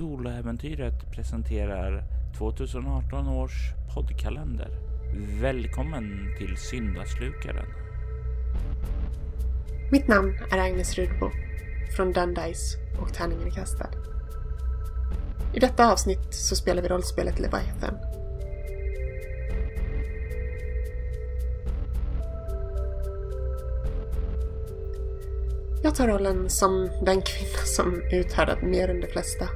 Soloäventyret presenterar 2018 års poddkalender. Välkommen till Syndaslukaren. Mitt namn är Agnes Rudbo från Dundice och Tärningen är kastad. I detta avsnitt så spelar vi rollspelet Leviathan. Jag tar rollen som den kvinna som uthärdat mer än de flesta.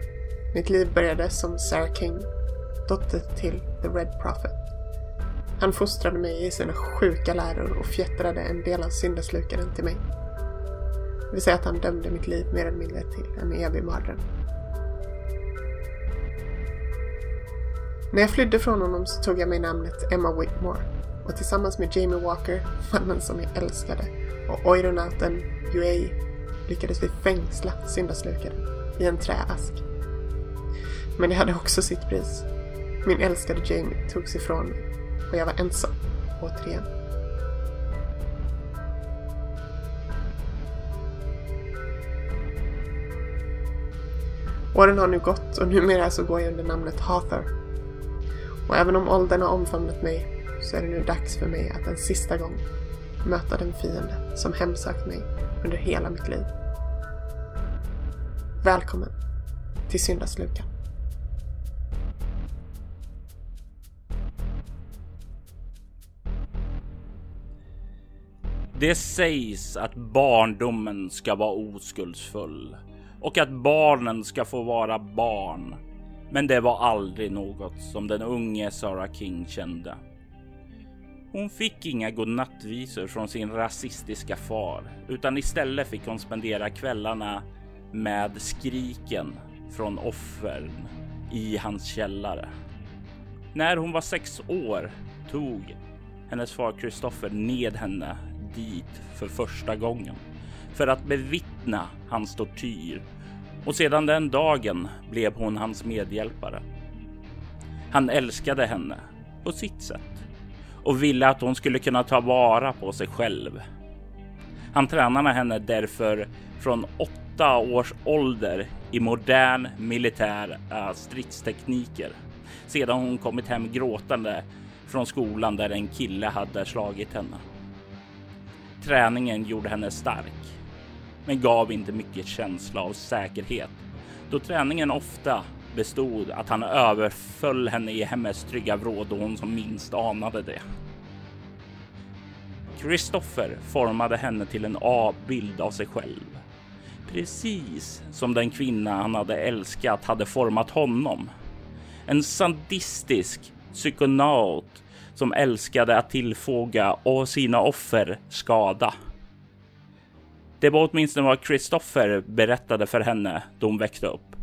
Mitt liv började som Sarah King, dotter till The Red Prophet. Han fostrade mig i sina sjuka läror och fjättrade en del av syndaslukaren till mig. Det vill säga att han dömde mitt liv mer eller mindre till en evig mardröm. När jag flydde från honom så tog jag mig namnet Emma Whitmore och tillsammans med Jamie Walker, mannen som jag älskade, och oironauten Yuei lyckades vi fängsla syndaslukaren i en träask. Men det hade också sitt pris. Min älskade Jamie togs ifrån mig och jag var ensam, återigen. Åren har nu gått och numera så går jag under namnet Hathor. Och även om åldern har omfamnat mig så är det nu dags för mig att en sista gång möta den fiende som hemsökt mig under hela mitt liv. Välkommen till Syndaslukan. Det sägs att barndomen ska vara oskuldsfull och att barnen ska få vara barn. Men det var aldrig något som den unge Sarah King kände. Hon fick inga godnattvisor från sin rasistiska far, utan istället fick hon spendera kvällarna med skriken från offren i hans källare. När hon var sex år tog hennes far Kristoffer ned henne dit för första gången för att bevittna hans tortyr och sedan den dagen blev hon hans medhjälpare. Han älskade henne på sitt sätt och ville att hon skulle kunna ta vara på sig själv. Han tränade henne därför från åtta års ålder i modern militär stridstekniker sedan hon kommit hem gråtande från skolan där en kille hade slagit henne. Träningen gjorde henne stark, men gav inte mycket känsla av säkerhet då träningen ofta bestod att han överföll henne i hemmets trygga vrå då hon som minst anade det. Kristoffer formade henne till en avbild av sig själv. Precis som den kvinna han hade älskat hade format honom. En sadistisk psykonaut som älskade att tillfoga och sina offer skada. Det var åtminstone vad Kristoffer berättade för henne då hon växte upp.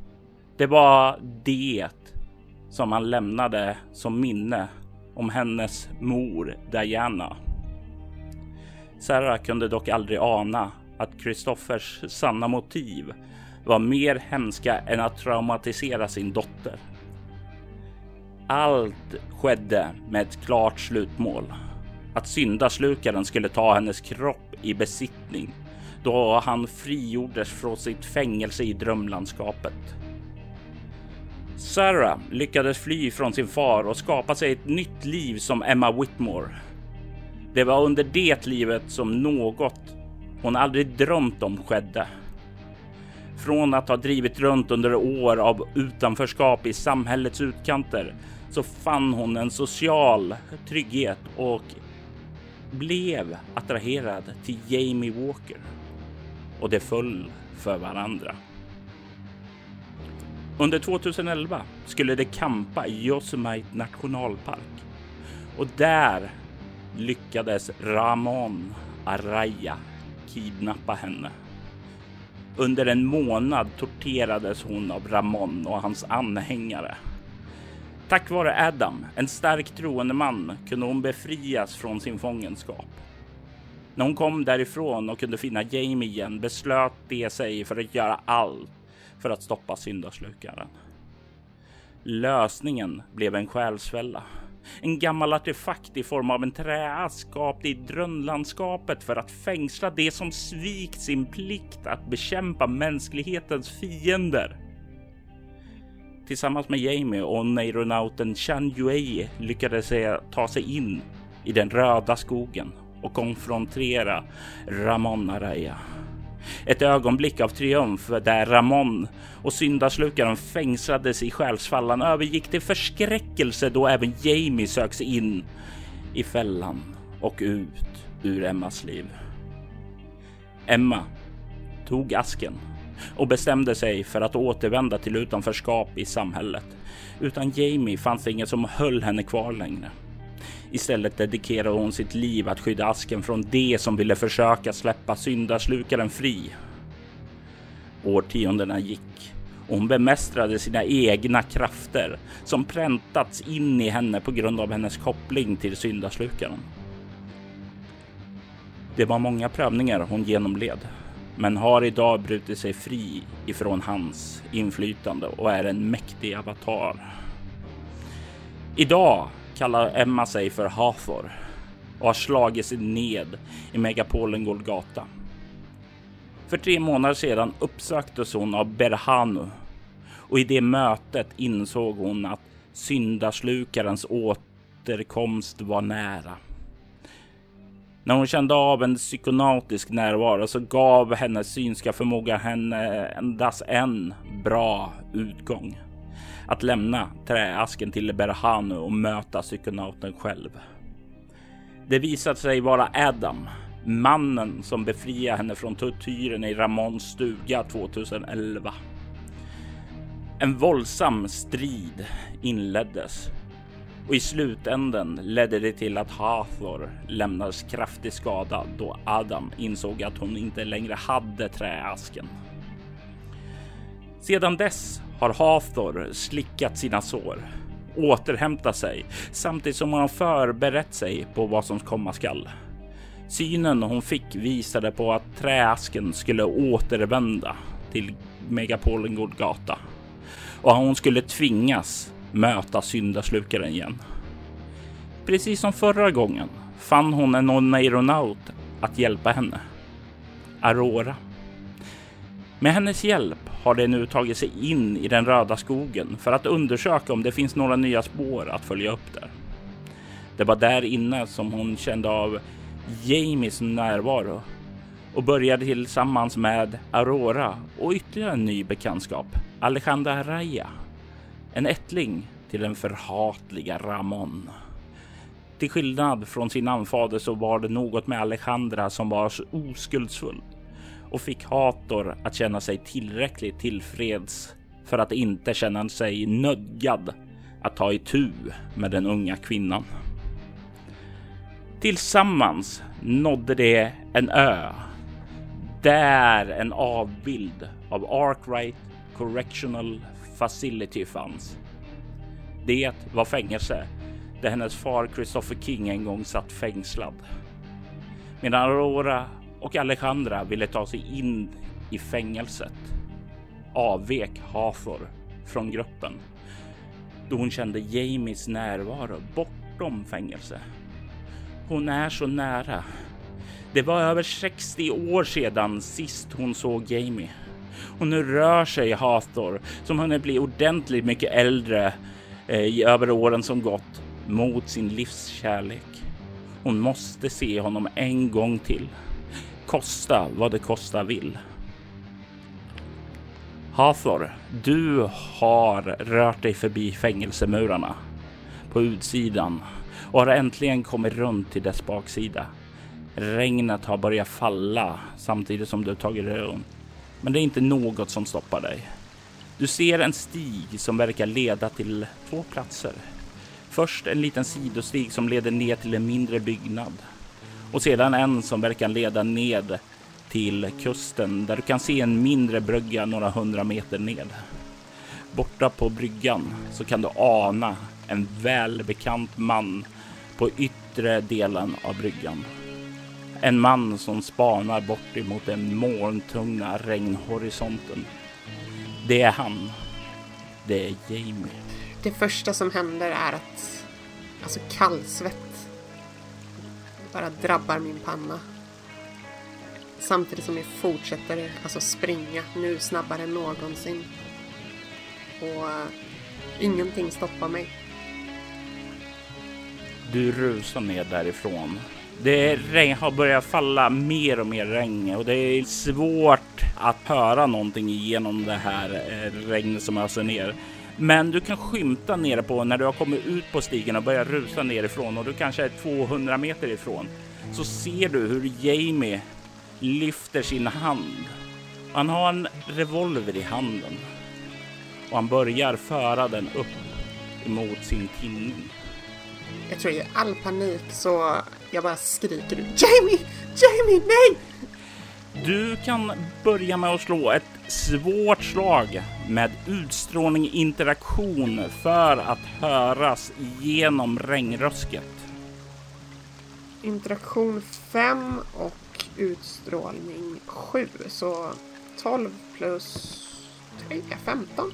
Det var det som han lämnade som minne om hennes mor Diana. Sarah kunde dock aldrig ana att Kristoffers sanna motiv var mer hemska än att traumatisera sin dotter. Allt skedde med ett klart slutmål. Att syndaslukaren skulle ta hennes kropp i besittning då han frigjordes från sitt fängelse i drömlandskapet. Sarah lyckades fly från sin far och skapa sig ett nytt liv som Emma Whitmore. Det var under det livet som något hon aldrig drömt om skedde. Från att ha drivit runt under år av utanförskap i samhällets utkanter så fann hon en social trygghet och blev attraherad till Jamie Walker. Och det föll för varandra. Under 2011 skulle de kampa i Yosemite nationalpark och där lyckades Ramon Araya kidnappa henne. Under en månad torterades hon av Ramon och hans anhängare. Tack vare Adam, en stark troende man, kunde hon befrias från sin fångenskap. När hon kom därifrån och kunde finna Jamie igen beslöt de sig för att göra allt för att stoppa syndaslukaren. Lösningen blev en själsfälla. En gammal artefakt i form av en träask skapt i drömlandskapet för att fängsla det som svikt sin plikt att bekämpa mänsklighetens fiender tillsammans med Jamie och neuronauten Chan Yue lyckades eh, ta sig in i den röda skogen och konfrontera Ramon Araya. Ett ögonblick av triumf där Ramon och syndaslukaren fängslades i själsfallan övergick till förskräckelse då även Jamie söks in i fällan och ut ur Emmas liv. Emma tog asken och bestämde sig för att återvända till utanförskap i samhället. Utan Jamie fanns det inget som höll henne kvar längre. Istället dedikerade hon sitt liv att skydda asken från det som ville försöka släppa syndaslukaren fri. Årtiondena gick och hon bemästrade sina egna krafter som präntats in i henne på grund av hennes koppling till syndaslukaren. Det var många prövningar hon genomled, men har idag brutit sig fri ifrån hans inflytande och är en mäktig avatar. Idag kallar Emma sig för Hathor och har slagit sig ned i megapolen Golgata. För tre månader sedan uppsöktes hon av Berhanu och i det mötet insåg hon att syndaslukarens återkomst var nära. När hon kände av en psykonautisk närvaro så gav hennes synska förmåga henne endast en bra utgång. Att lämna träasken till Berhanu och möta psykonauten själv. Det visade sig vara Adam, mannen som befriade henne från tortyren i Ramons stuga 2011. En våldsam strid inleddes och i slutänden ledde det till att Hathor lämnades kraftigt skadad då Adam insåg att hon inte längre hade träasken. Sedan dess har Hathor slickat sina sår, återhämtat sig samtidigt som han förberett sig på vad som komma skall. Synen hon fick visade på att träasken skulle återvända till megapolen Golgata och hon skulle tvingas möta syndaslukaren igen. Precis som förra gången fann hon en oneironaut att hjälpa henne. Aurora. Med hennes hjälp har de nu tagit sig in i den röda skogen för att undersöka om det finns några nya spår att följa upp där. Det var där inne som hon kände av Jamies närvaro och började tillsammans med Aurora och ytterligare en ny bekantskap, Alejandra Raya. En ättling till den förhatliga Ramon. Till skillnad från sin anfader så var det något med Alejandra som var oskuldsfull och fick Hator att känna sig tillräckligt tillfreds för att inte känna sig nödgad att ta itu med den unga kvinnan. Tillsammans nådde de en ö där en avbild av Arkwright Correctional Facility fanns. Det var fängelse där hennes far Christopher King en gång satt fängslad. Medan Aurora och Alejandra ville ta sig in i fängelset avvek Hafor från gruppen då hon kände Jamies närvaro bortom fängelse. Hon är så nära. Det var över 60 år sedan sist hon såg Jamie. Och nu rör sig Hathor som hunnit bli ordentligt mycket äldre eh, över åren som gått mot sin livskärlek. Hon måste se honom en gång till kosta vad det kosta vill. Hathor, du har rört dig förbi fängelsemurarna på utsidan och har äntligen kommit runt till dess baksida. Regnet har börjat falla samtidigt som du tagit dig runt. Men det är inte något som stoppar dig. Du ser en stig som verkar leda till två platser. Först en liten sidostig som leder ner till en mindre byggnad och sedan en som verkar leda ned till kusten där du kan se en mindre brygga några hundra meter ned. Borta på bryggan så kan du ana en välbekant man på yttre delen av bryggan. En man som spanar bort emot den molntungna regnhorisonten. Det är han. Det är Jamie. Det första som händer är att alltså kallsvett bara drabbar min panna. Samtidigt som jag fortsätter alltså springa, nu snabbare än någonsin. och eh, ingenting stoppar mig. Du rusar ner därifrån. Det regn har börjat falla mer och mer regn och det är svårt att höra någonting genom det här eh, regnet som öser ner. Men du kan skymta nere på när du har kommit ut på stigen och börjar rusa nerifrån och du kanske är 200 meter ifrån så ser du hur Jamie lyfter sin hand. Han har en revolver i handen och han börjar föra den upp emot sin tinning. Jag tror i all panik så jag bara skriker ut Jamie! Jamie, nej! Du kan börja med att slå ett svårt slag med utstrålning interaktion för att höras genom regnrösket. Interaktion 5 och utstrålning 7. Så 12 plus 3, 15.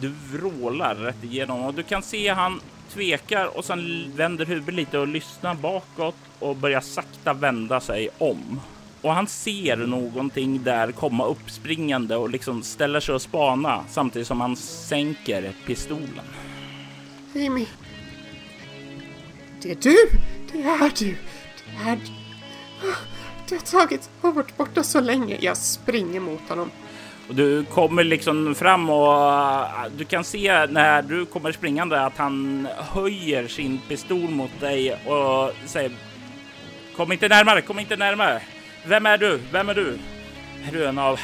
Du vrålar rätt igenom och du kan se han tvekar och sen vänder huvudet lite och lyssnar bakåt och börjar sakta vända sig om. Och han ser någonting där komma uppspringande och liksom ställer sig och spana samtidigt som han sänker pistolen. Amy. Det är du! Det är du! Det är du! Ah, Det har tagit och varit borta så länge. Jag springer mot honom. Och du kommer liksom fram och äh, du kan se när du kommer springande att han höjer sin pistol mot dig och säger Kom inte närmare, kom inte närmare. Vem är du? Vem är du? Är du en av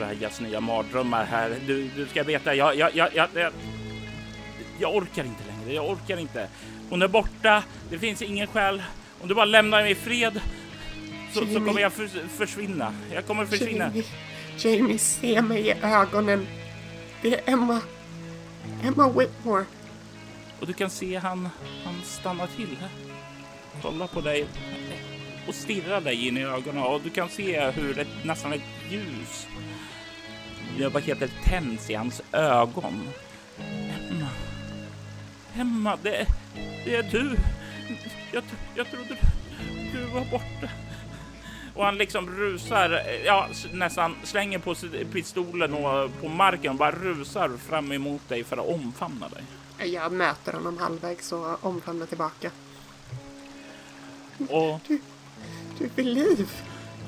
Rajas nya mardrömmar här? Du, du ska veta, jag, jag, jag, jag, jag, jag orkar inte längre. Jag orkar inte. Hon är borta. Det finns ingen skäl. Om du bara lämnar mig i fred så, så kommer jag för, försvinna. Jag kommer försvinna. Jamie, Jamie, se mig i ögonen. Det är Emma. Emma Whitmore. Och du kan se han, han stannar till. Kollar på dig och stirrar dig in i ögonen och du kan se hur ett, nästan ett ljus det vad heter tänds i hans ögon. Emma. Emma, det, det är du. Jag, jag trodde du var borta. Och han liksom rusar, ja nästan slänger på pistolen och på marken och bara rusar fram emot dig för att omfamna dig. Jag möter honom halvvägs och omfamnar tillbaka. Och, Du, du är liv.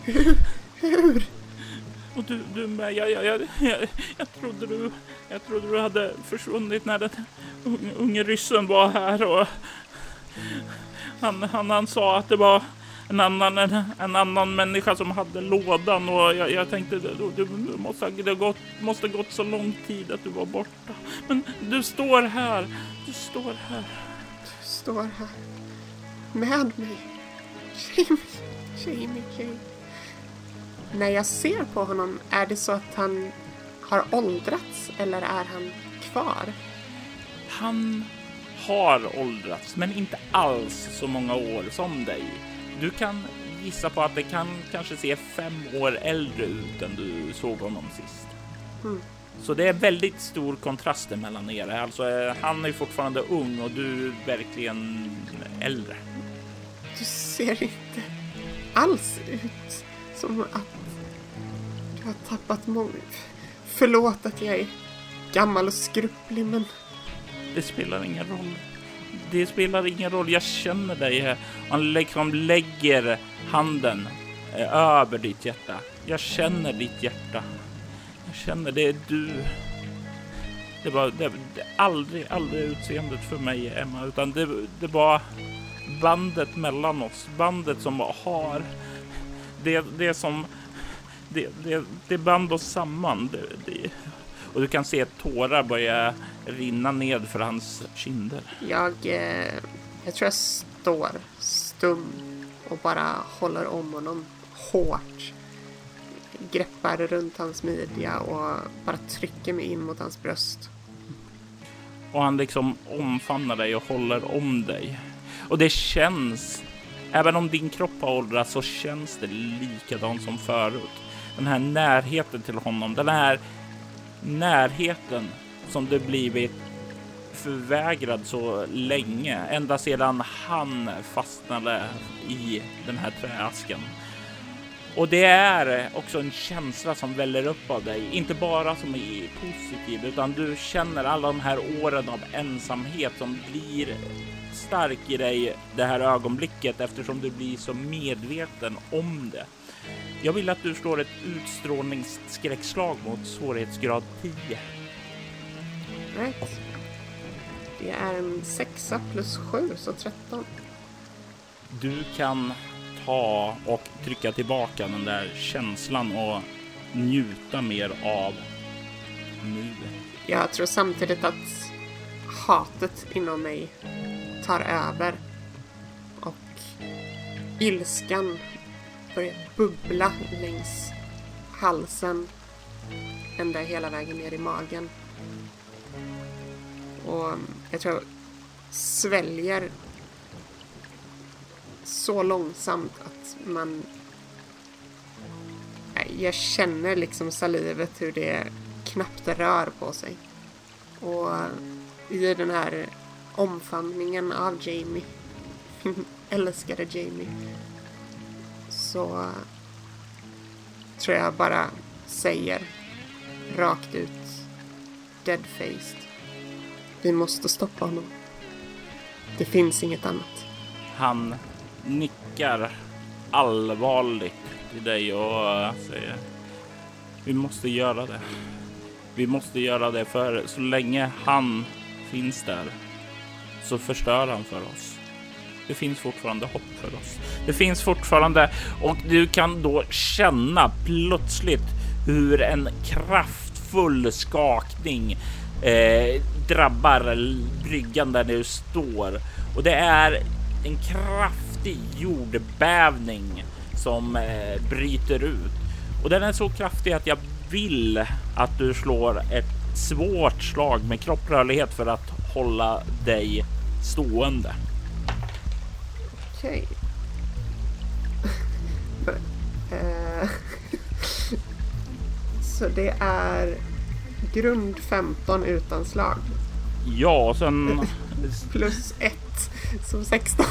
Hur? Hur? och du, du med, jag, jag, jag, jag, jag, trodde du, jag trodde du hade försvunnit när den unge, unge ryssen var här och han, han, han sa att det var en annan, en, en annan människa som hade lådan och jag, jag tänkte du, du måste, ha- det gått, måste gått så lång tid att du var borta. Men du står här, du står här. Du står här. Med mig. Jamie, Jamie, Jamie. När jag ser på honom, är det så att han har åldrats eller är han kvar? Han har åldrats, men inte alls så många år som dig. Du kan gissa på att det kan kanske se fem år äldre ut än du såg honom sist. Mm. Så det är väldigt stor kontrast mellan er. Alltså, eh, han är fortfarande ung och du är verkligen äldre. Du ser inte alls ut som att du har tappat mod. Förlåt att jag är gammal och skrupplig, men Det spelar ingen roll. Det spelar ingen roll. Jag känner dig. Han liksom lägger handen eh, över ditt hjärta. Jag känner ditt hjärta. Jag känner det är du. Det var det, det, aldrig, aldrig utseendet för mig, Emma, utan det, det var bandet mellan oss. Bandet som har det, det som det, det, det band oss samman. Det, det, och du kan se tårar börja rinna ned för hans kinder. jag, eh, jag tror jag står stum och bara håller om honom hårt. Greppar runt hans midja och bara trycker mig in mot hans bröst. Och han liksom omfamnar dig och håller om dig. Och det känns, även om din kropp har åldrats så känns det likadant som förut. Den här närheten till honom, den här närheten som du blivit förvägrad så länge, ända sedan han fastnade i den här träasken. Och det är också en känsla som väller upp av dig, inte bara som är positiv, utan du känner alla de här åren av ensamhet som blir stark i dig det här ögonblicket eftersom du blir så medveten om det. Jag vill att du slår ett utstrålningsskräckslag mot svårighetsgrad 10. Right. Det är en sexa plus sju, så 13. Du kan ta och trycka tillbaka den där känslan och njuta mer av nuet. Jag tror samtidigt att hatet inom mig tar över och ilskan börjar bubbla längs halsen ända hela vägen ner i magen. Och jag tror jag sväljer så långsamt att man... Jag känner liksom salivet hur det knappt rör på sig. Och i den här omfamningen av Jamie, min älskade Jamie, så tror jag bara säger rakt ut dead-faced. Vi måste stoppa honom. Det finns inget annat. Han nickar allvarligt till dig och eh, säger vi måste göra det. Vi måste göra det för så länge han finns där så förstör han för oss. Det finns fortfarande hopp för oss. Det finns fortfarande och du kan då känna plötsligt hur en kraftfull skakning eh, drabbar bryggan där du står och det är en kraftig jordbävning som eh, bryter ut och den är så kraftig att jag vill att du slår ett svårt slag med kropprörlighet för att hålla dig stående. Okej. Eh, så det är grund 15 utan slag. Ja, och sen Plus 1 som 16.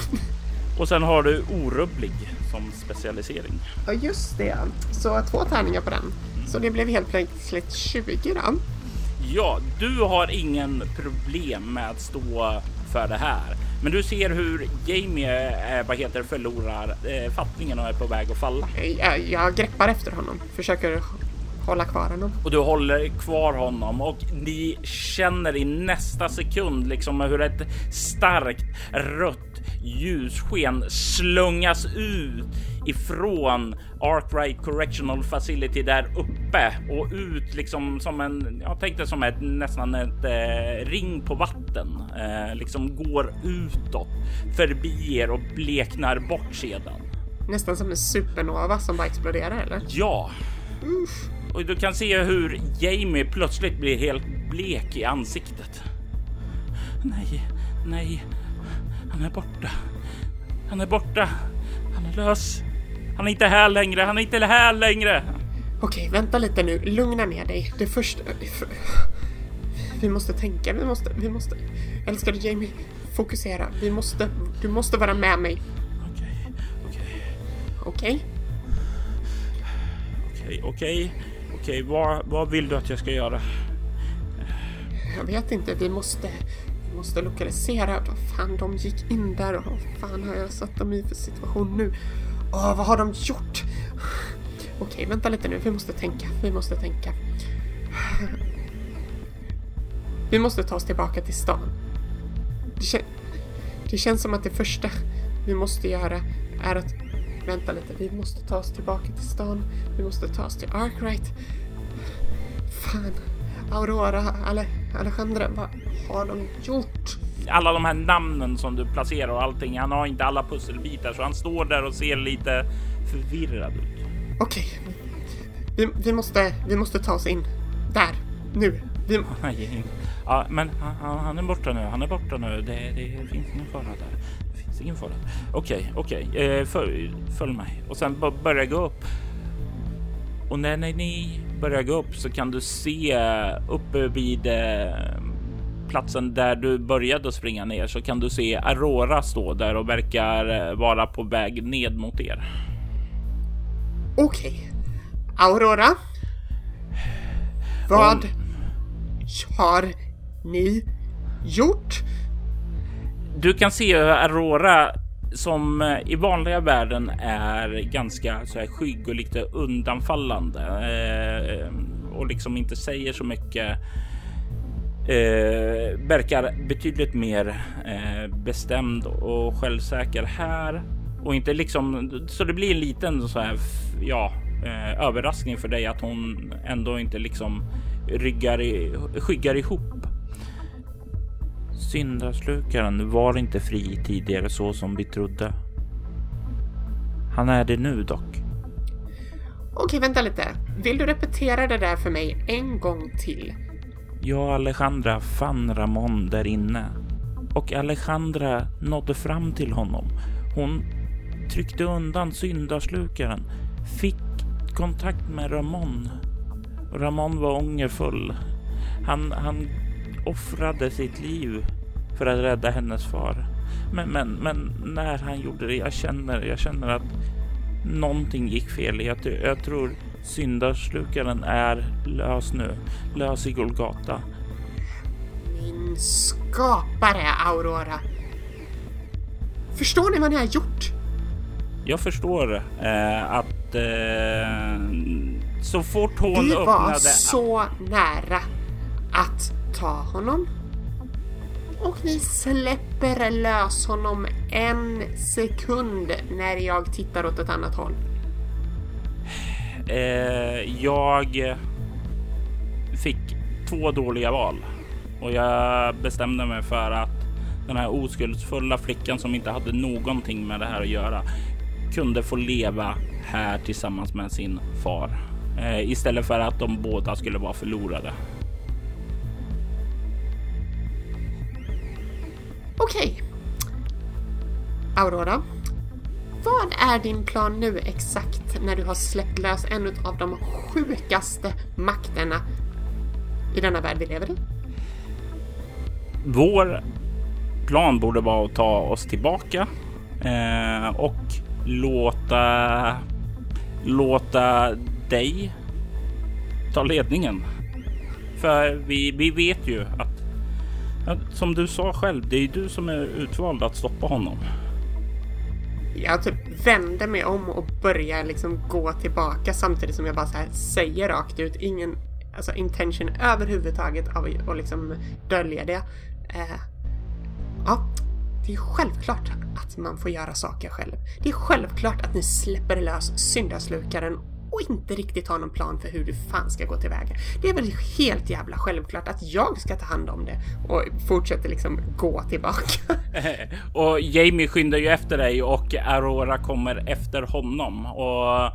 och sen har du orubblig som specialisering. Ja, just det. Så två tärningar på den. Så det blev helt plötsligt 20 då. Ja, du har ingen problem med att stå för det här, men du ser hur Jamie, eh, vad heter, förlorar eh, fattningen och är på väg att falla. Jag, jag greppar efter honom. Försöker hålla kvar honom. och du håller kvar honom och ni känner i nästa sekund liksom hur ett starkt rött ljussken slungas ut ifrån Arkwright Correctional Facility där uppe och ut liksom som en, jag tänkte som ett nästan ett eh, ring på vatten, eh, liksom går utåt förbi er och bleknar bort sedan. Nästan som en supernova som bara exploderar eller? Ja. Och du kan se hur Jamie plötsligt blir helt blek i ansiktet. Nej, nej. Han är borta. Han är borta. Han är lös. Han är inte här längre. Han är inte här längre. Okej, vänta lite nu. Lugna ner dig. Det första... Vi måste tänka. Vi måste... Vi måste... Älskade Jamie, fokusera. Vi måste... Du måste vara med mig. Okej, okej, Okej? okej, okej, okej. Vad, vad vill du att jag ska göra? Jag vet inte. Vi måste... Vi måste lokalisera. Vad fan, de gick in där. och Vad fan har jag satt dem i för situation nu? Åh, vad har de gjort? Okej, vänta lite nu. Vi måste tänka. Vi måste tänka. Vi måste ta oss tillbaka till stan. Det, kän- det känns som att det första vi måste göra är att... Vänta lite. Vi måste ta oss tillbaka till stan. Vi måste ta oss till Arkwright. Fan. Aurora, Ale, Alejandra, vad har de gjort? Alla de här namnen som du placerar och allting. Han har inte alla pusselbitar så han står där och ser lite förvirrad ut. Okej. Vi, vi, måste, vi måste ta oss in. Där. Nu. Vi, Ja, men han, han- han är borta nu. Han är borta nu. Det, det finns ingen fara där. Ingen fara. Okej, okej. Eh, följ, följ mig och sen börja gå upp. Och när, när ni börjar gå upp så kan du se uppe vid eh, platsen där du började springa ner så kan du se Aurora stå där och verkar eh, vara på väg ned mot er. Okej. Okay. Aurora. Vad Om... har ni gjort? Du kan se Aurora som eh, i vanliga världen är ganska så här skygg och lite undanfallande eh, eh, och liksom inte säger så mycket. Eh, verkar betydligt mer eh, bestämd och självsäker här och inte liksom så det blir en liten så här ja, eh, överraskning för dig att hon ändå inte liksom ryggar i, skyggar ihop Syndaslukaren var inte fri tidigare så som vi trodde. Han är det nu dock. Okej, vänta lite. Vill du repetera det där för mig en gång till? Jag och Alejandra fann Ramon där inne och Alejandra nådde fram till honom. Hon tryckte undan syndaslukaren, fick kontakt med Ramon. Ramon var ångerfull. Han, han offrade sitt liv för att rädda hennes far. Men, men, men när han gjorde det, jag känner, jag känner att någonting gick fel. Jag, jag tror syndaslukaren är lös nu, lös i Golgata. Min skapare, Aurora. Förstår ni vad ni har gjort? Jag förstår eh, att eh, så fort hon öppnade... Vi var så nära att ta honom och ni släpper lös honom en sekund när jag tittar åt ett annat håll. Eh, jag fick två dåliga val och jag bestämde mig för att den här oskuldsfulla flickan som inte hade någonting med det här att göra kunde få leva här tillsammans med sin far eh, istället för att de båda skulle vara förlorade. Okej. Aurora. Vad är din plan nu exakt när du har släppt lös en av de sjukaste makterna i denna värld vi lever i? Vår plan borde vara att ta oss tillbaka eh, och låta låta dig ta ledningen. För vi, vi vet ju att som du sa själv, det är ju du som är utvald att stoppa honom. Jag typ vänder mig om och börjar liksom gå tillbaka samtidigt som jag bara så här säger rakt ut. Ingen alltså intention överhuvudtaget av att liksom dölja det. Eh, ja, det är självklart att man får göra saker själv. Det är självklart att ni släpper lös syndaslukaren och inte riktigt har någon plan för hur du fan ska gå tillväga. Det är väl helt jävla självklart att jag ska ta hand om det och fortsätter liksom gå tillbaka. och Jamie skyndar ju efter dig och Aurora kommer efter honom och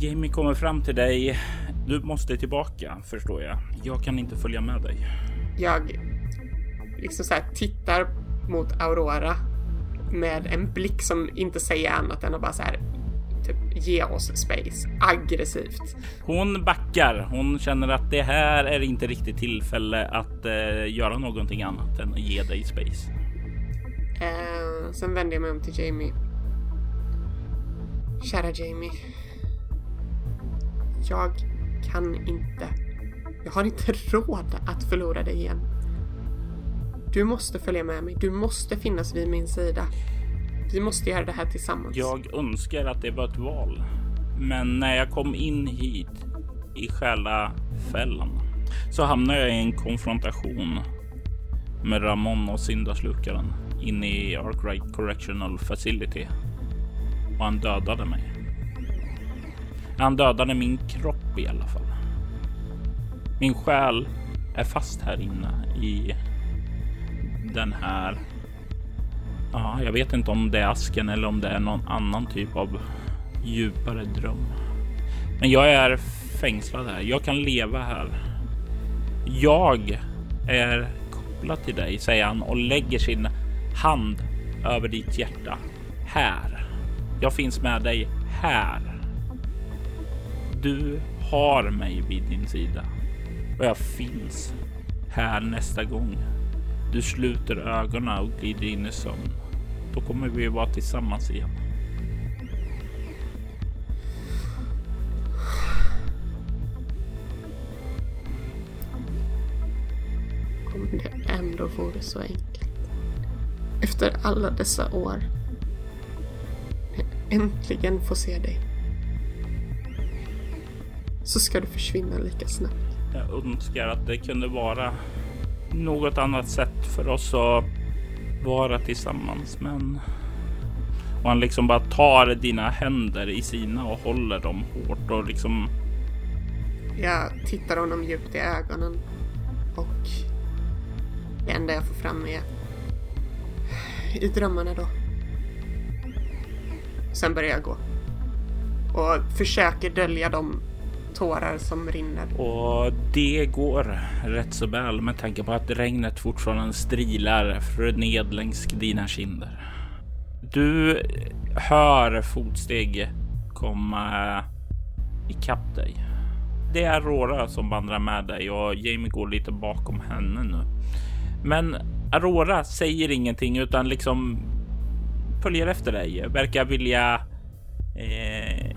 Jamie kommer fram till dig. Du måste tillbaka förstår jag. Jag kan inte följa med dig. Jag liksom så här tittar mot Aurora med en blick som inte säger annat än att bara så här typ ge oss space aggressivt. Hon backar. Hon känner att det här är inte riktigt tillfälle att uh, göra någonting annat än att ge dig space. Uh, sen vänder jag mig om till Jamie. Kära Jamie. Jag kan inte. Jag har inte råd att förlora dig igen. Du måste följa med mig. Du måste finnas vid min sida. Vi måste göra det här tillsammans. Jag önskar att det var ett val. Men när jag kom in hit i själafällan så hamnade jag i en konfrontation med Ramon och syndaslukaren inne i Arkwright Correctional Facility. Och han dödade mig. Han dödade min kropp i alla fall. Min själ är fast här inne i den här Ja, jag vet inte om det är asken eller om det är någon annan typ av djupare dröm. Men jag är fängslad här. Jag kan leva här. Jag är kopplad till dig, säger han och lägger sin hand över ditt hjärta. Här. Jag finns med dig här. Du har mig vid din sida och jag finns här nästa gång du sluter ögonen och glider in i sömn. Då kommer vi vara tillsammans igen. Om det ändå vore så enkelt. Efter alla dessa år. Äntligen få se dig. Så ska du försvinna lika snabbt. Jag önskar att det kunde vara något annat sätt för oss att vara tillsammans, men och han liksom bara tar dina händer i sina och håller dem hårt och liksom. Jag tittar honom djupt i ögonen och det enda jag får fram är i drömmarna då. Sen börjar jag gå och försöker dölja de tårar som rinner. Och det går rätt så väl med tanke på att regnet fortfarande strilar ned längs dina kinder. Du hör fotsteg komma ikapp dig. Det är Aurora som vandrar med dig och Jamie går lite bakom henne nu. Men Aurora säger ingenting utan liksom följer efter dig. Verkar vilja eh,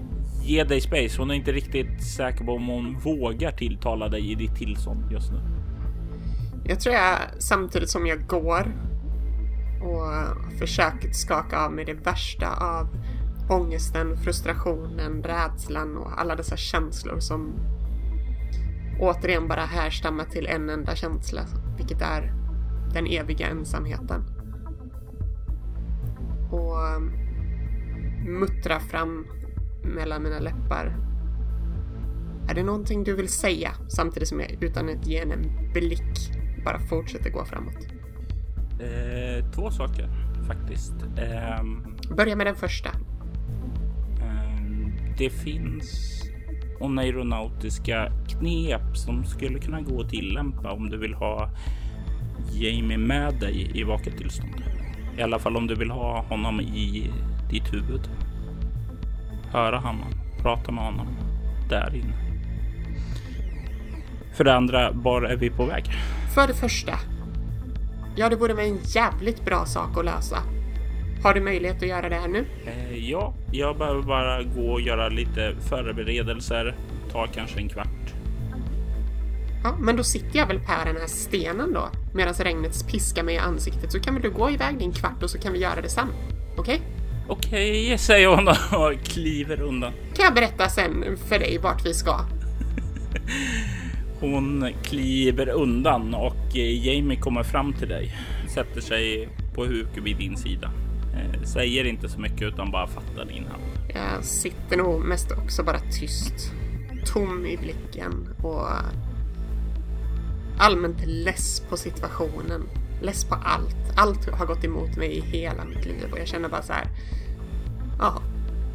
ge dig space. Hon är inte riktigt säker på om hon vågar tilltala dig i ditt tillstånd just nu. Jag tror jag samtidigt som jag går och försöker skaka av mig det värsta av ångesten, frustrationen, rädslan och alla dessa känslor som återigen bara härstammar till en enda känsla, vilket är den eviga ensamheten. Och muttra fram mellan mina läppar. Är det någonting du vill säga? Samtidigt som jag utan att ge henne en blick bara fortsätter gå framåt. Eh, två saker faktiskt. Eh, Börja med den första. eh, det finns oneironautiska knep som skulle kunna gå att tillämpa om du vill ha Jamie med dig i vaket tillstånd. I alla fall om du vill ha honom i ditt huvud. Höra honom, prata med honom där inne. För det andra, var är vi på väg? För det första. Ja, det vore en jävligt bra sak att lösa. Har du möjlighet att göra det här nu? Eh, ja, jag behöver bara gå och göra lite förberedelser. Ta kanske en kvart. Ja, men då sitter jag väl på den här stenen då, medan regnet piskar mig i ansiktet. Så kan väl du gå iväg din kvart och så kan vi göra det sen. Okej? Okay? Okej, okay, säger hon och kliver undan. Kan jag berätta sen för dig vart vi ska? hon kliver undan och Jamie kommer fram till dig. Sätter sig på huk vid din sida. Eh, säger inte så mycket utan bara fattar din hand. Jag sitter nog mest också bara tyst. Tom i blicken och allmänt less på situationen. Less på allt. Allt har gått emot mig i hela mitt liv och jag känner bara så här. Ja,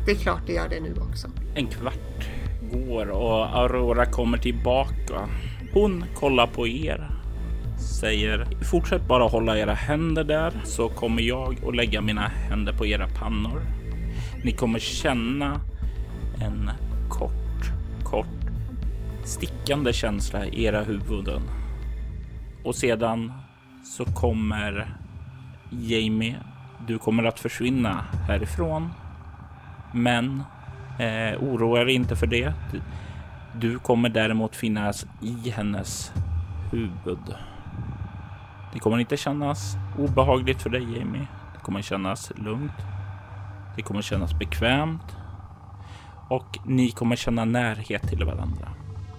det är klart det gör det nu också. En kvart går och Aurora kommer tillbaka. Hon kollar på er. Säger fortsätt bara hålla era händer där så kommer jag och lägga mina händer på era pannor. Ni kommer känna en kort, kort stickande känsla i era huvuden. Och sedan så kommer Jamie. Du kommer att försvinna härifrån. Men eh, oroa dig inte för det. Du kommer däremot finnas i hennes huvud. Det kommer inte kännas obehagligt för dig Jamie. Det kommer kännas lugnt. Det kommer kännas bekvämt och ni kommer känna närhet till varandra.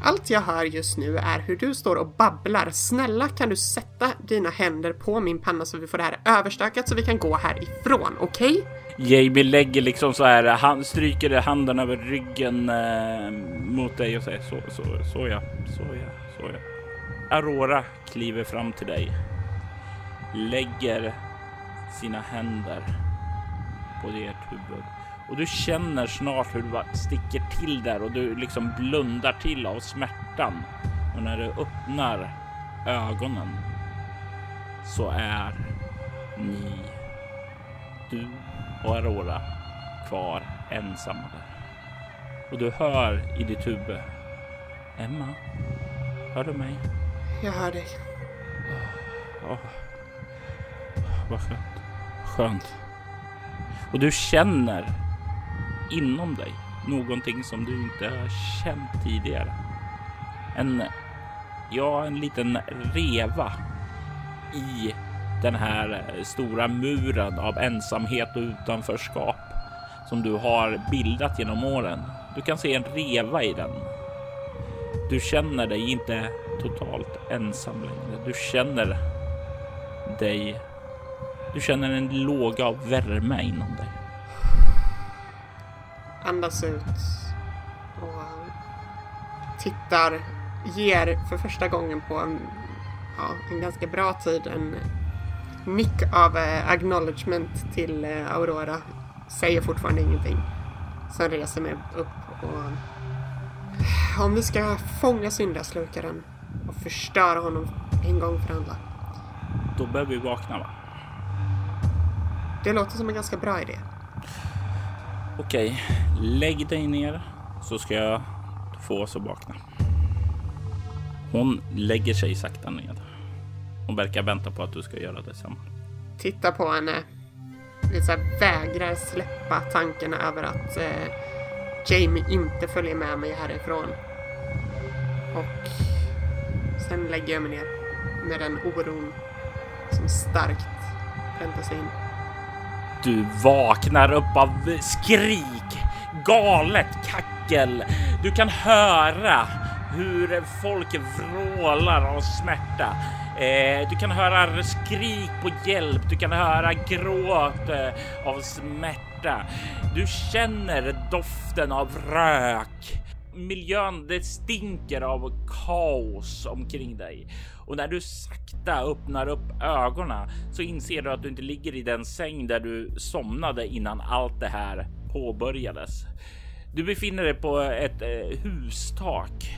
Allt jag hör just nu är hur du står och babblar. Snälla kan du sätta dina händer på min panna så vi får det här överstökat så vi kan gå härifrån, okej? Okay? Jamie lägger liksom så här, han stryker handen över ryggen eh, mot dig och säger så, så, så ja, så ja, så ja. Aurora kliver fram till dig. Lägger sina händer på ert huvud och du känner snart hur du bara sticker till där och du liksom blundar till av smärtan. Och när du öppnar ögonen så är ni, du och Aurora kvar ensamma där. Och du hör i ditt huvud. Emma, hör du mig? Jag hör dig. Oh, oh. Vad skönt. Skönt. Och du känner inom dig. Någonting som du inte har känt tidigare. En, ja, en liten reva i den här stora muren av ensamhet och utanförskap som du har bildat genom åren. Du kan se en reva i den. Du känner dig inte totalt ensam längre. Du känner dig. Du känner en låga av värme inom dig. Andas ut och tittar, ger för första gången på en, ja, en ganska bra tid en nick av eh, acknowledgement till eh, Aurora. Säger fortfarande ingenting. Sen reser mig upp och om vi ska fånga syndaslukaren och förstöra honom en gång för alla. Då behöver vi vakna va? Det låter som en ganska bra idé. Okej, lägg dig ner så ska jag få oss att vakna. Hon lägger sig sakta ned. Hon verkar vänta på att du ska göra detsamma. Tittar på henne. Här, vägrar släppa tanken över att eh, Jamie inte följer med mig härifrån. Och sen lägger jag mig ner med den oron som starkt präntar sig in. Du vaknar upp av skrik, galet kackel. Du kan höra hur folk vrålar av smärta. Eh, du kan höra skrik på hjälp. Du kan höra gråt eh, av smärta. Du känner doften av rök. Miljön, det stinker av kaos omkring dig. Och när du sakta öppnar upp ögonen så inser du att du inte ligger i den säng där du somnade innan allt det här påbörjades. Du befinner dig på ett eh, hustak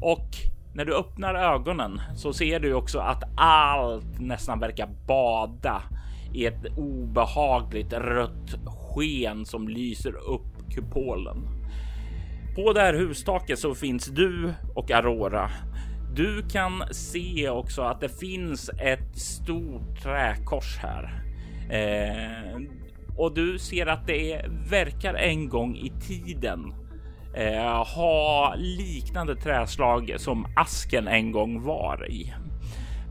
och när du öppnar ögonen så ser du också att allt nästan verkar bada i ett obehagligt rött sken som lyser upp kupolen. På det här hustaket så finns du och Aurora. Du kan se också att det finns ett stort träkors här. Eh, och du ser att det verkar en gång i tiden eh, ha liknande träslag som asken en gång var i.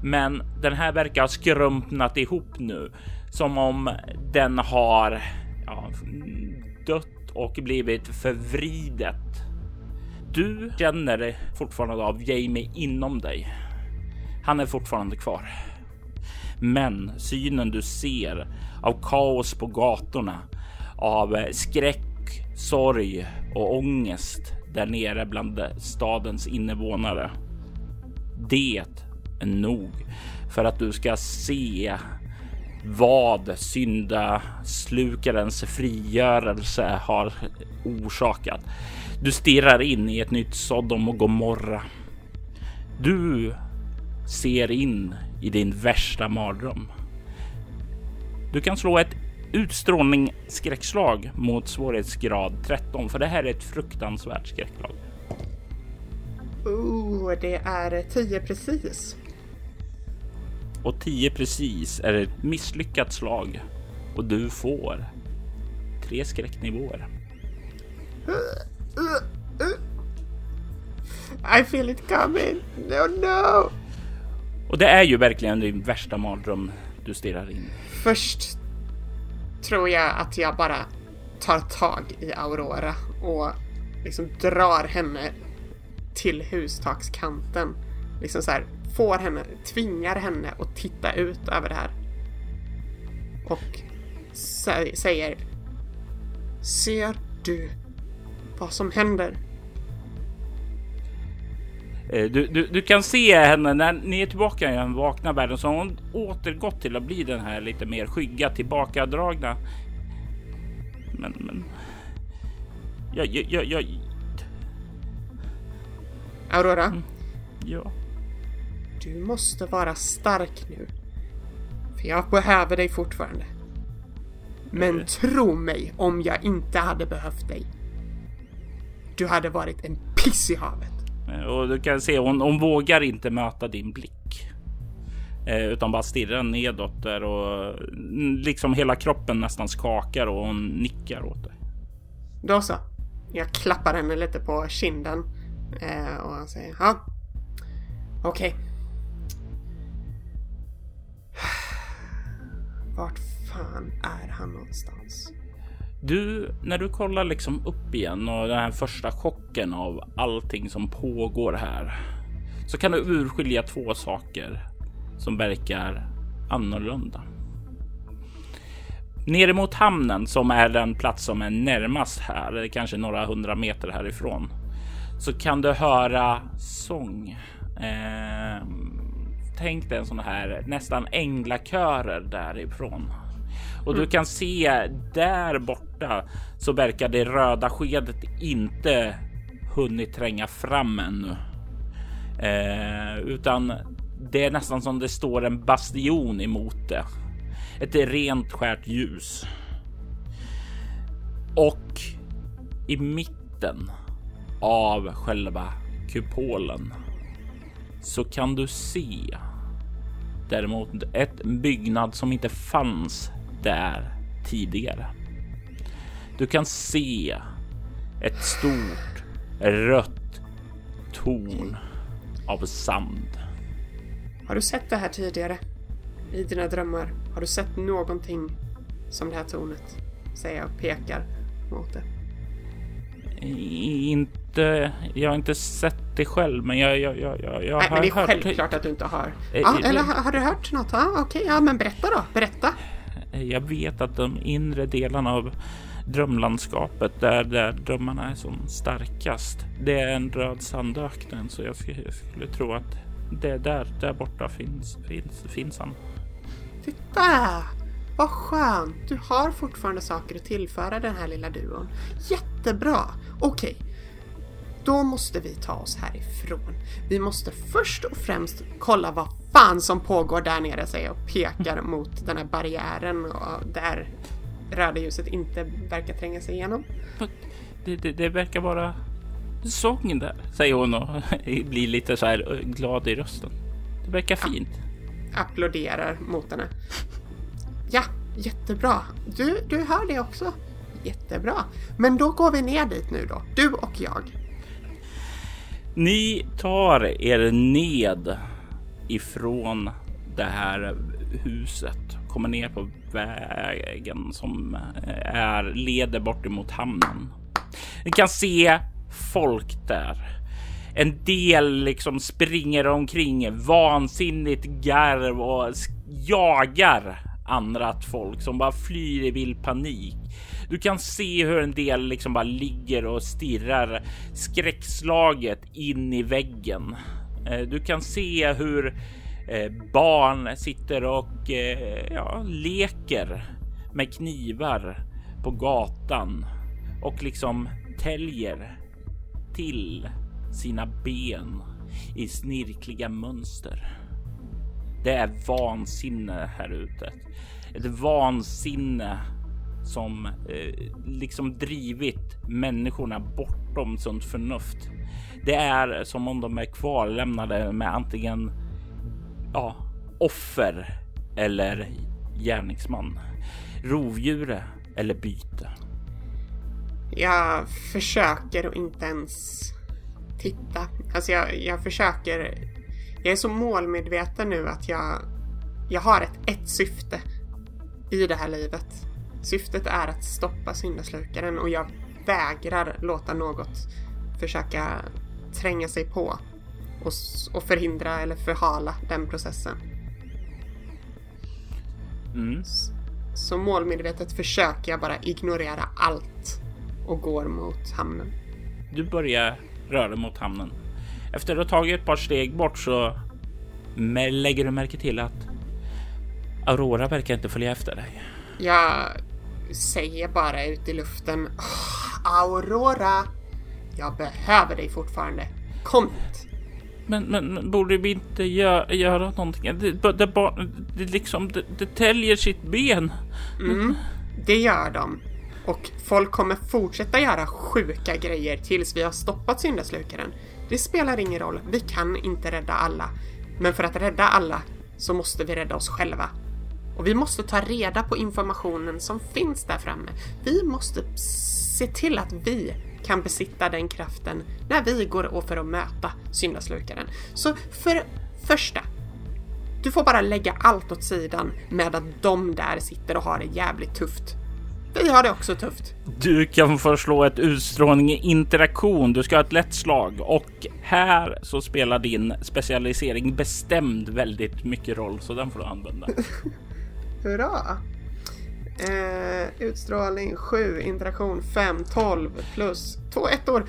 Men den här verkar ha skrumpnat ihop nu som om den har ja, dött och blivit förvridet. Du känner fortfarande av Jamie inom dig. Han är fortfarande kvar. Men synen du ser av kaos på gatorna, av skräck sorg och ångest där nere bland stadens invånare. Det är nog för att du ska se vad syndaslukarens frigörelse har orsakat. Du stirrar in i ett nytt Sodom och Gomorra. Du ser in i din värsta mardröm. Du kan slå ett utstrålning skräckslag mot svårighetsgrad 13, för det här är ett fruktansvärt skräcklag. Oh, det är 10 precis. Och 10 precis är ett misslyckat slag och du får tre skräcknivåer. I feel it coming. No, no. Och det är ju verkligen din värsta mardröm du stirrar in. Först tror jag att jag bara tar tag i Aurora och liksom drar henne till hustakskanten. Liksom så här, får henne, tvingar henne att titta ut över det här. Och säger Ser du vad som händer? Eh, du, du, du, kan se henne när ni är tillbaka i den vakna världen så har hon återgått till att bli den här lite mer skygga, tillbakadragna. Men, men. Jag, jag, jag, jag... Aurora? Mm. Ja. Du måste vara stark nu. För jag behöver dig fortfarande. Men mm. tro mig om jag inte hade behövt dig. Du hade varit en piss i havet. Eh, och du kan se hon, hon vågar inte möta din blick. Eh, utan bara stirrar nedåt där och mm, liksom hela kroppen nästan skakar och hon nickar åt dig. Då så. Jag klappar henne lite på kinden. Eh, och han säger ja. Okej. Okay. Vart fan är han någonstans? Du, när du kollar liksom upp igen och den här första chocken av allting som pågår här så kan du urskilja två saker som verkar annorlunda. Nere mot hamnen som är den plats som är närmast här, kanske några hundra meter härifrån, så kan du höra sång. Eh, tänk dig en sån här nästan änglakörer därifrån. Och du mm. kan se där borta så verkar det röda skedet inte hunnit tränga fram ännu. Eh, utan det är nästan som det står en bastion emot det. Ett rent skärt ljus. Och i mitten av själva kupolen så kan du se däremot ett byggnad som inte fanns där tidigare. Du kan se ett stort rött torn av sand. Har du sett det här tidigare? I dina drömmar? Har du sett någonting som det här tornet? Säger jag och pekar mot det. Inte, jag har inte sett det själv, men jag, jag, jag, jag, jag Nej, har men det är hört... självklart att du inte har. Eh, ja, eller har, har, du hört något? Ja, okej, okay, ja, men berätta då, berätta. Eh, jag vet att de inre delarna av drömlandskapet där, där drömmarna är som starkast. Det är en röd sandöknen så jag skulle, jag skulle tro att det där, där borta finns, finns, finns han. Titta! Vad skönt! Du har fortfarande saker att tillföra den här lilla duon. Jättebra! Okej, okay då måste vi ta oss härifrån. Vi måste först och främst kolla vad fan som pågår där nere, säger jag och pekar mot den här barriären och där röda ljuset inte verkar tränga sig igenom. Det, det, det verkar vara sången där, säger hon och blir lite så här glad i rösten. Det verkar fint. Ja, applåderar mot henne. Ja, jättebra. Du, du hör det också. Jättebra. Men då går vi ner dit nu då, du och jag. Ni tar er ned ifrån det här huset, kommer ner på vägen som eh, är, leder bort emot hamnen. Ni kan se folk där. En del liksom springer omkring vansinnigt garv och jagar andra folk som bara flyr i vild panik. Du kan se hur en del liksom bara ligger och stirrar skräckslaget in i väggen. Eh, du kan se hur eh, barn sitter och eh, ja, leker med knivar på gatan och liksom täljer till sina ben i snirkliga mönster. Det är vansinne här ute. Ett vansinne som eh, liksom drivit människorna bortom sunt förnuft. Det är som om de är kvarlämnade med antingen ja, offer eller gärningsman, rovdjur eller byte. Jag försöker att inte ens titta. Alltså jag, jag försöker. Jag är så målmedveten nu att jag, jag har ett, ett syfte i det här livet. Syftet är att stoppa syndaslukaren och jag vägrar låta något försöka tränga sig på och, och förhindra eller förhala den processen. Mm. Så målmedvetet försöker jag bara ignorera allt och går mot hamnen. Du börjar röra mot hamnen. Efter att ha tagit ett par steg bort så lägger du märke till att Aurora verkar inte följa efter dig. Jag säger bara ut i luften. Oh, Aurora! Jag behöver dig fortfarande. Kom hit! Men, men borde vi inte gö göra någonting? Det, det, det, det liksom, det, det täljer sitt ben. Mm, det gör de. Och folk kommer fortsätta göra sjuka grejer tills vi har stoppat syndaslukaren. Det spelar ingen roll, vi kan inte rädda alla. Men för att rädda alla så måste vi rädda oss själva. Och vi måste ta reda på informationen som finns där framme. Vi måste se till att vi kan besitta den kraften när vi går och för att möta syndaslukaren. Så för första, Du får bara lägga allt åt sidan medan de där sitter och har det jävligt tufft. Vi har det också tufft. Du kan få slå ett utstrålning interaktion. Du ska ha ett lätt slag och här så spelar din specialisering bestämd väldigt mycket roll, så den får du använda. Hurra! Eh, utstrålning 7, interaktion 5, 12 plus 2 ettor.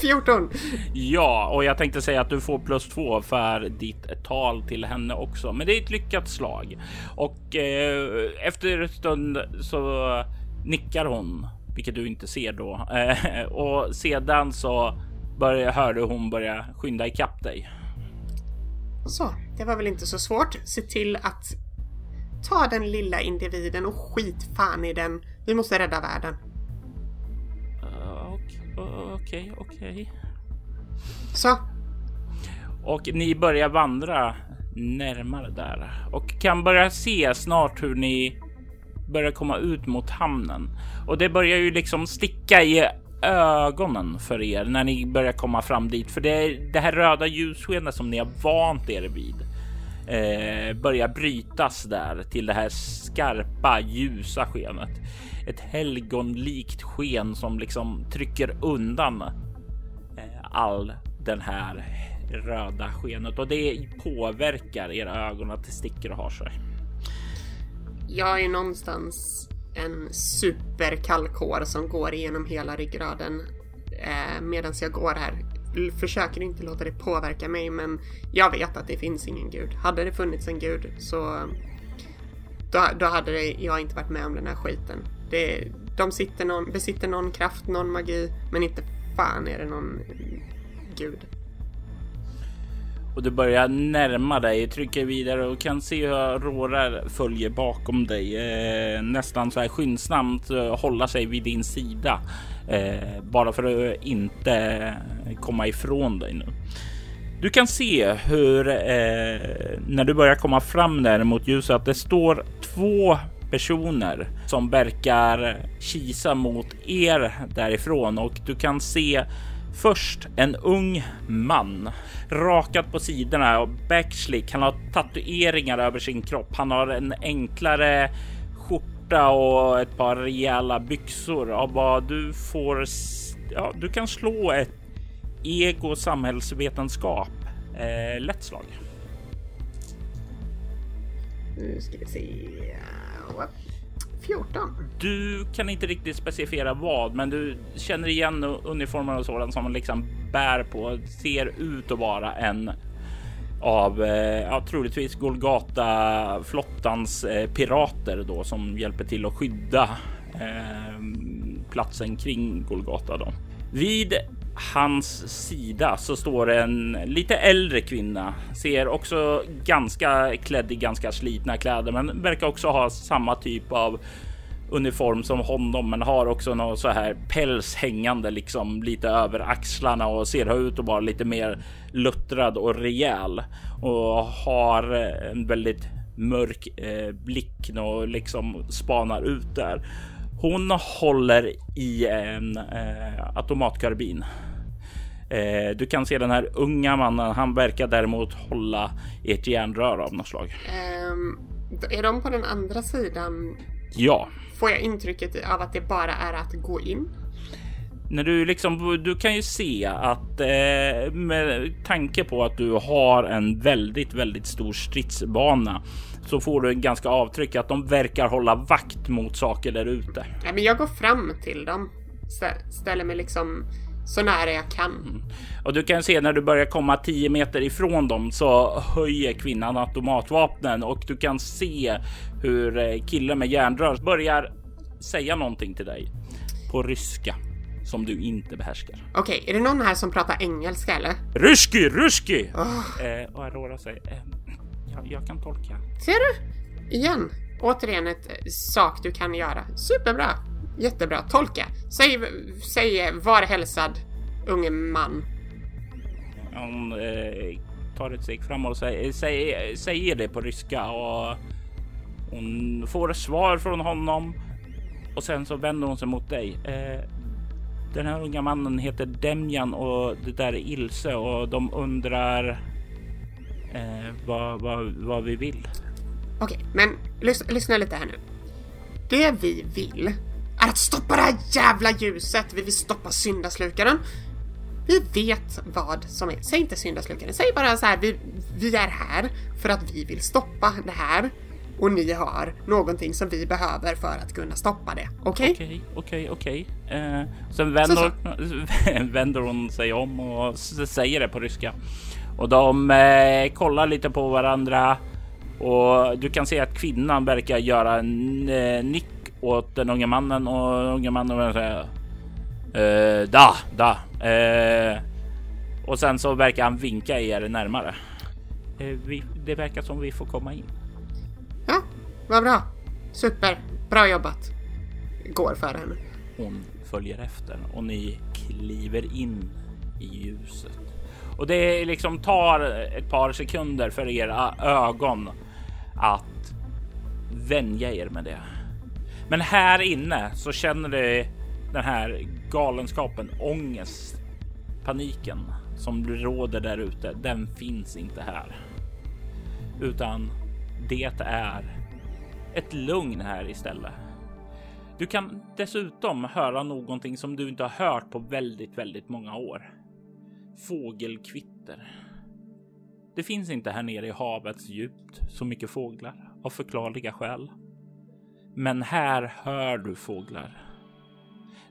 14! Ja, och jag tänkte säga att du får plus 2 för ditt tal till henne också. Men det är ett lyckat slag. Och eh, efter en stund så nickar hon, vilket du inte ser då. Eh, och sedan så börjar, hör du hon börja skynda ikapp dig. Så, det var väl inte så svårt. Se till att Ta den lilla individen och skit fan i den. Vi måste rädda världen. Okej, okej, okej. Så. Och ni börjar vandra närmare där och kan börja se snart hur ni börjar komma ut mot hamnen. Och det börjar ju liksom sticka i ögonen för er när ni börjar komma fram dit. För det är det här röda ljusskenet som ni har vant er vid eh, börjar brytas där till det här skarpa ljusa skenet. Ett helgonlikt sken som liksom trycker undan eh, all den här röda skenet och det påverkar era ögon att det sticker och har sig. Jag är någonstans en superkallkår som går igenom hela ryggraden eh, medan jag går här försöker inte låta det påverka mig men jag vet att det finns ingen gud. Hade det funnits en gud så då, då hade det, jag inte varit med om den här skiten. Det, de sitter någon, besitter någon kraft, någon magi men inte fan är det någon gud. Och du börjar närma dig, trycker vidare och kan se hur Rårar följer bakom dig. Eh, nästan så här skyndsamt eh, hålla sig vid din sida. Eh, bara för att inte komma ifrån dig nu. Du kan se hur eh, när du börjar komma fram där mot ljuset att det står två personer som verkar kisa mot er därifrån och du kan se Först en ung man rakat på sidorna och backslick. Han har tatueringar över sin kropp. Han har en enklare skjorta och ett par rejäla byxor vad du får. Ja, du kan slå ett ego samhällsvetenskap. Eh, lätt slag. Nu ska vi se. 14. Du kan inte riktigt specificera vad, men du känner igen uniformen och sådant som man liksom bär på. Ser ut att vara en av eh, ja, troligtvis Golgata flottans eh, pirater då som hjälper till att skydda eh, platsen kring Golgata. Då. Vid hans sida så står en lite äldre kvinna. Ser också ganska klädd i ganska slitna kläder, men verkar också ha samma typ av uniform som honom, men har också någon så här päls hängande liksom lite över axlarna och ser ut att vara lite mer luttrad och rejäl och har en väldigt mörk eh, blick och liksom spanar ut där. Hon håller i en eh, automatkarbin. Eh, du kan se den här unga mannen. Han verkar däremot hålla i ett järnrör av något slag. Um, är de på den andra sidan? Ja. Får jag intrycket av att det bara är att gå in? När du liksom, du kan ju se att eh, med tanke på att du har en väldigt, väldigt stor stridsbana så får du en ganska avtryck att de verkar hålla vakt mot saker där ute. Ja, men jag går fram till dem, ställer mig liksom så nära jag kan. Mm. Och du kan se när du börjar komma 10 meter ifrån dem så höjer kvinnan automatvapnen och du kan se hur eh, killen med järnrör börjar säga någonting till dig på ryska som du inte behärskar. Okej, okay, är det någon här som pratar engelska eller? Ryski, ryski! Oh. Eh, och Aurora säger, eh, jag, jag kan tolka. Ser du? Igen. Återigen ett sak du kan göra. Superbra. Jättebra. Tolka. Säg, säg var hälsad, unge man. Hon eh, tar ett steg fram och säger, säger, säger det på ryska och hon får svar från honom och sen så vänder hon sig mot dig. Eh, den här unga mannen heter Demjan och det där är Ilse och de undrar eh, vad, vad, vad vi vill. Okej, men lys lyssna lite här nu. Det vi vill är att stoppa det här jävla ljuset. Vi vill stoppa syndaslukaren. Vi vet vad som är. Säg inte syndaslukaren. Säg bara så här. Vi, vi är här för att vi vill stoppa det här. Och ni har någonting som vi behöver för att kunna stoppa det. Okej? Okej, okej, okej. Eh, Sen vänder, vänder hon sig om och säger det på ryska. Och de eh, kollar lite på varandra och du kan se att kvinnan verkar göra en eh, nick åt den unga mannen och den unga mannen säger eh, da, da. Eh, och sen så verkar han vinka er närmare. Eh, vi, det verkar som vi får komma in. Ja, vad bra. Super. Bra jobbat. Går för henne. Hon följer efter och ni kliver in i ljuset. Och det liksom tar ett par sekunder för era ögon att vänja er med det. Men här inne så känner du den här galenskapen, ångest, paniken som råder där ute. Den finns inte här, utan det är ett lugn här istället. Du kan dessutom höra någonting som du inte har hört på väldigt, väldigt många år. Fågelkvitter. Det finns inte här nere i havets djupt så mycket fåglar av förklarliga skäl. Men här hör du fåglar.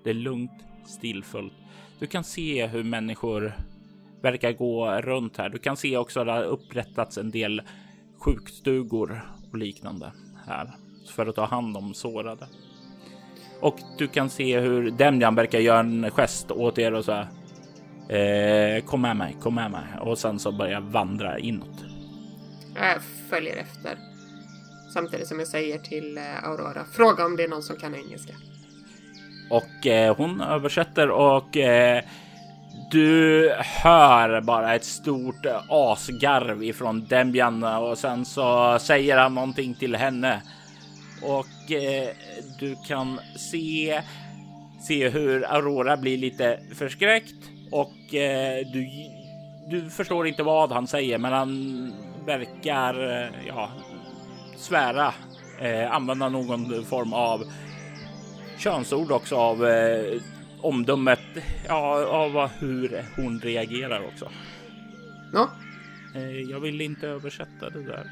Det är lugnt, stillfullt. Du kan se hur människor verkar gå runt här. Du kan se också att det har upprättats en del sjukstugor och liknande här för att ta hand om sårade. Och du kan se hur Demjan verkar göra en gest åt er och så här. Eh, kom med mig, kom med mig. Och sen så börjar vandra inåt. Jag följer efter. Samtidigt som jag säger till eh, Aurora, fråga om det är någon som kan engelska. Och eh, hon översätter och eh, du hör bara ett stort asgarv ifrån Dembian och sen så säger han någonting till henne. Och eh, du kan se, se hur Aurora blir lite förskräckt och eh, du, du förstår inte vad han säger, men han verkar eh, ja, svära, eh, använda någon form av könsord också av eh, omdömet ja, av hur hon reagerar också. Ja. Eh, jag vill inte översätta det där.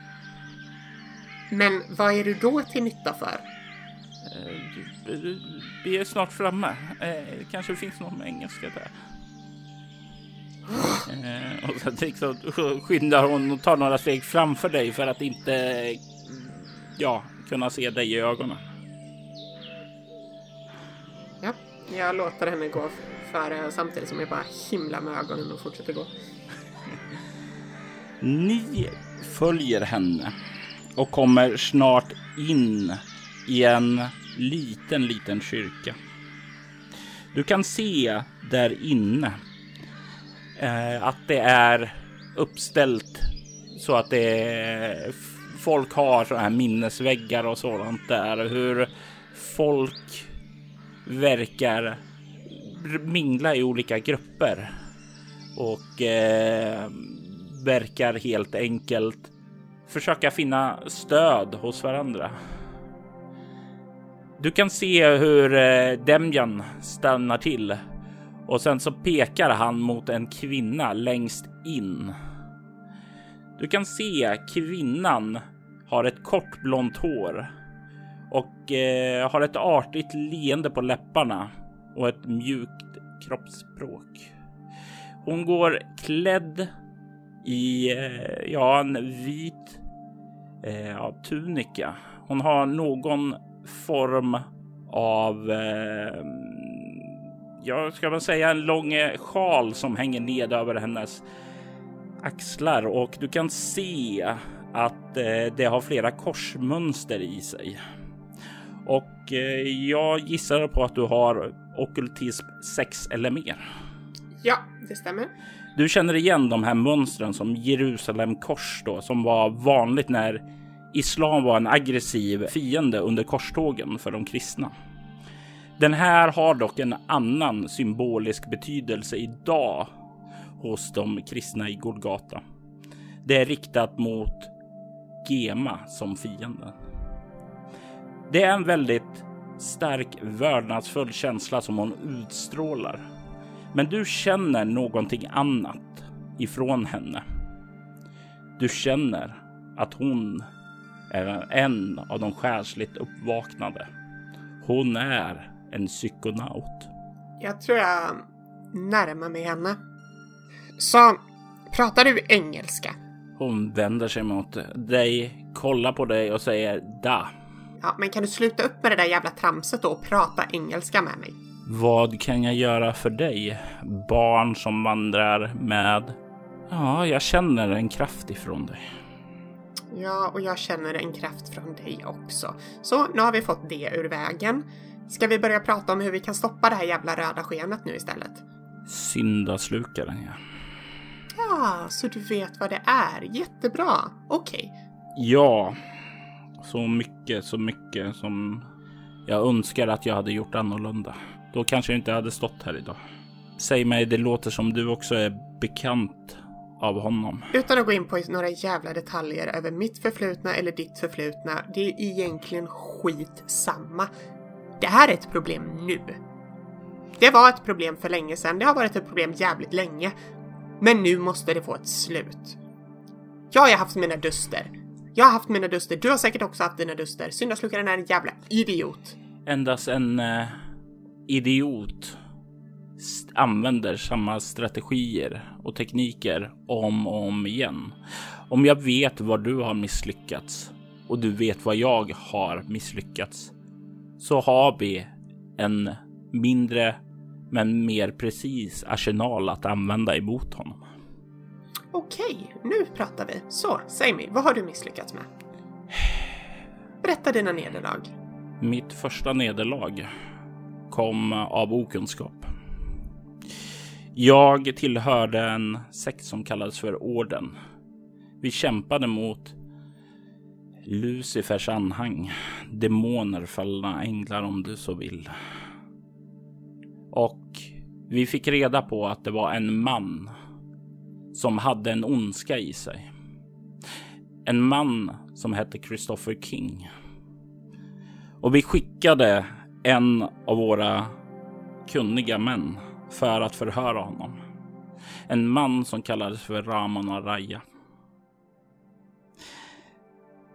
Men vad är du då till nytta för? Eh, vi är snart framme. Eh, kanske finns någon engelska där. Eh, och sen liksom skyndar hon och tar några steg framför dig för att inte ja, kunna se dig i ögonen. Ja, jag låter henne gå före samtidigt som jag bara himlar med ögonen och fortsätter gå. Ni följer henne och kommer snart in i en liten, liten kyrka. Du kan se där inne eh, att det är uppställt så att det är, folk har så här minnesväggar och sådant där. Hur folk verkar mingla i olika grupper och eh, verkar helt enkelt försöka finna stöd hos varandra. Du kan se hur eh, Demjan stannar till och sen så pekar han mot en kvinna längst in. Du kan se kvinnan har ett kort blont hår och eh, har ett artigt leende på läpparna och ett mjukt kroppsspråk. Hon går klädd i eh, ja, en vit eh, tunika. Hon har någon form av eh, jag ska väl säga en lång eh, sjal som hänger ned över hennes axlar och du kan se att eh, det har flera korsmönster i sig. Och eh, jag gissar på att du har okultism 6 eller mer. Ja, det stämmer. Du känner igen de här mönstren som Jerusalem kors då, som var vanligt när islam var en aggressiv fiende under korstågen för de kristna. Den här har dock en annan symbolisk betydelse idag hos de kristna i Golgata. Det är riktat mot Gema som fienden. Det är en väldigt stark vördnadsfull känsla som hon utstrålar. Men du känner någonting annat ifrån henne. Du känner att hon är en av de själsligt uppvaknade. Hon är en psykonaut. Jag tror jag närmar mig henne. Så, pratar du engelska? Hon vänder sig mot dig, kollar på dig och säger da. Ja, men kan du sluta upp med det där jävla tramset då och prata engelska med mig? Vad kan jag göra för dig? Barn som vandrar med... Ja, jag känner en kraft ifrån dig. Ja, och jag känner en kraft från dig också. Så nu har vi fått det ur vägen. Ska vi börja prata om hur vi kan stoppa det här jävla röda skenet nu istället? Syndaslukaren, ja. Ja, så du vet vad det är. Jättebra. Okej. Okay. Ja, så mycket, så mycket som jag önskar att jag hade gjort annorlunda. Då kanske jag inte hade stått här idag. Säg mig, det låter som du också är bekant av honom. Utan att gå in på några jävla detaljer över mitt förflutna eller ditt förflutna, det är egentligen skit samma. Det här är ett problem nu. Det var ett problem för länge sedan, det har varit ett problem jävligt länge. Men nu måste det få ett slut. Jag har haft mina duster. Jag har haft mina duster, du har säkert också haft dina duster. Syndaslukaren är en jävla idiot. Endast en eh, idiot använder samma strategier och tekniker om och om igen. Om jag vet var du har misslyckats och du vet vad jag har misslyckats så har vi en mindre men mer precis arsenal att använda emot honom. Okej, nu pratar vi. Så, säg mig, vad har du misslyckats med? Berätta dina nederlag. Mitt första nederlag kom av okunskap. Jag tillhörde en sekt som kallades för Orden. Vi kämpade mot Lucifers anhang, demoner, fallna änglar om du så vill. Och vi fick reda på att det var en man som hade en ondska i sig. En man som hette Christopher King. Och vi skickade en av våra kunniga män för att förhöra honom. En man som kallades för Ramon Araya.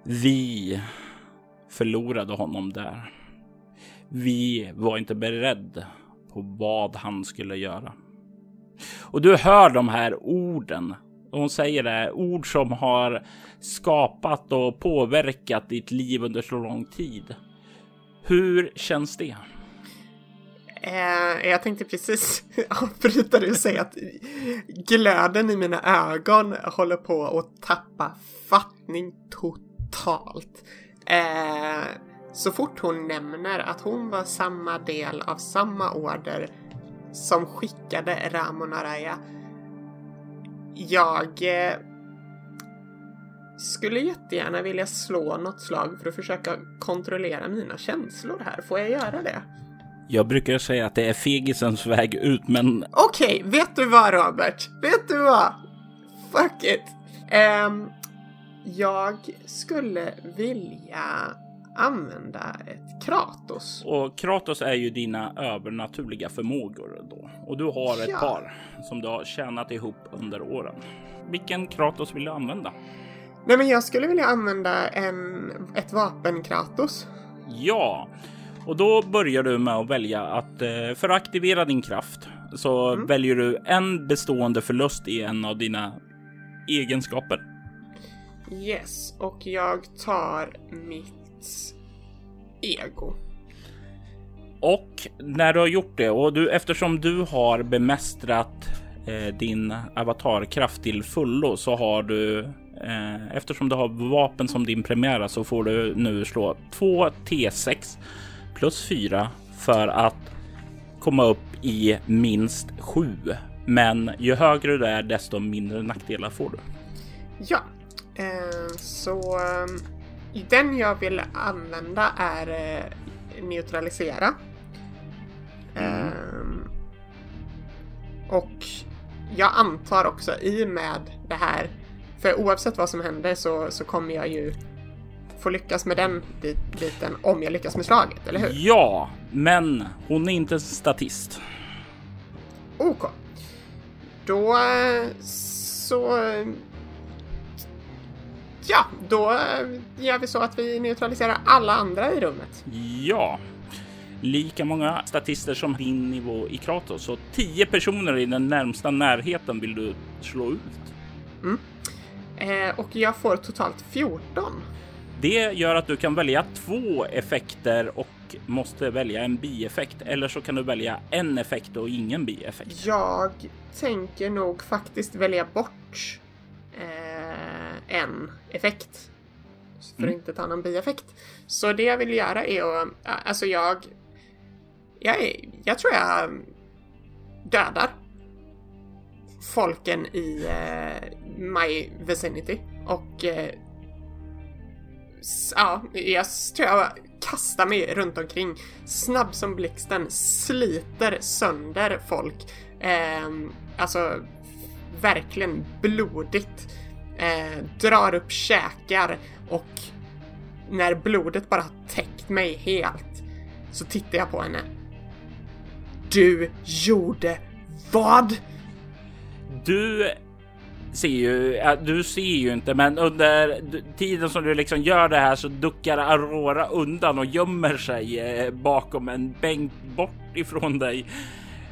Vi förlorade honom där. Vi var inte beredda på vad han skulle göra. Och du hör de här orden. Hon säger det, ord som har skapat och påverkat ditt liv under så lång tid. Hur känns det? Eh, jag tänkte precis avbryta dig och säga att glöden i mina ögon håller på att tappa fattning totalt. Eh, så fort hon nämner att hon var samma del av samma order som skickade Ramon Araya. Jag eh, skulle jättegärna vilja slå något slag för att försöka kontrollera mina känslor här. Får jag göra det? Jag brukar säga att det är fegisens väg ut, men... Okej, okay, vet du vad Robert? Vet du vad? Fuck it! Um, jag skulle vilja använda ett Kratos. Och Kratos är ju dina övernaturliga förmågor då. Och du har ett ja. par som du har tjänat ihop under åren. Vilken Kratos vill du använda? Nej, men jag skulle vilja använda en, ett vapen Kratos. Ja, och då börjar du med att välja att eh, för att aktivera din kraft så mm. väljer du en bestående förlust i en av dina egenskaper. Yes, och jag tar mitt ego. Och när du har gjort det och du eftersom du har bemästrat eh, din avatarkraft till fullo så har du eh, eftersom du har vapen som din primära så får du nu slå 2 T6 plus 4 för att komma upp i minst 7. Men ju högre du är desto mindre nackdelar får du. Ja, så den jag vill använda är eh, neutralisera. Mm. Um, och jag antar också i med det här För oavsett vad som händer så, så kommer jag ju få lyckas med den biten om jag lyckas med slaget, eller hur? Ja, men hon är inte statist. OK. Då eh, så... Ja, då eh, gör vi så att vi neutraliserar alla andra i rummet. Ja, lika många statister som din nivå i Kratos. Så 10 personer i den närmsta närheten vill du slå ut. Mm. Eh, och jag får totalt 14. Det gör att du kan välja två effekter och måste välja en bieffekt eller så kan du välja en effekt och ingen bieffekt. Jag tänker nog faktiskt välja bort en effekt för mm. att inte ta någon bieffekt. Så det jag vill göra är att, alltså jag, jag, jag tror jag dödar folken i eh, my vicinity och eh, ja, jag tror jag kastar mig runt omkring snabb som blixten, sliter sönder folk. Eh, alltså verkligen blodigt. Eh, drar upp käkar och när blodet bara täckt mig helt så tittar jag på henne. Du gjorde vad? Du ser ju, du ser ju inte, men under tiden som du liksom gör det här så duckar Aurora undan och gömmer sig eh, bakom en bänk bort ifrån dig.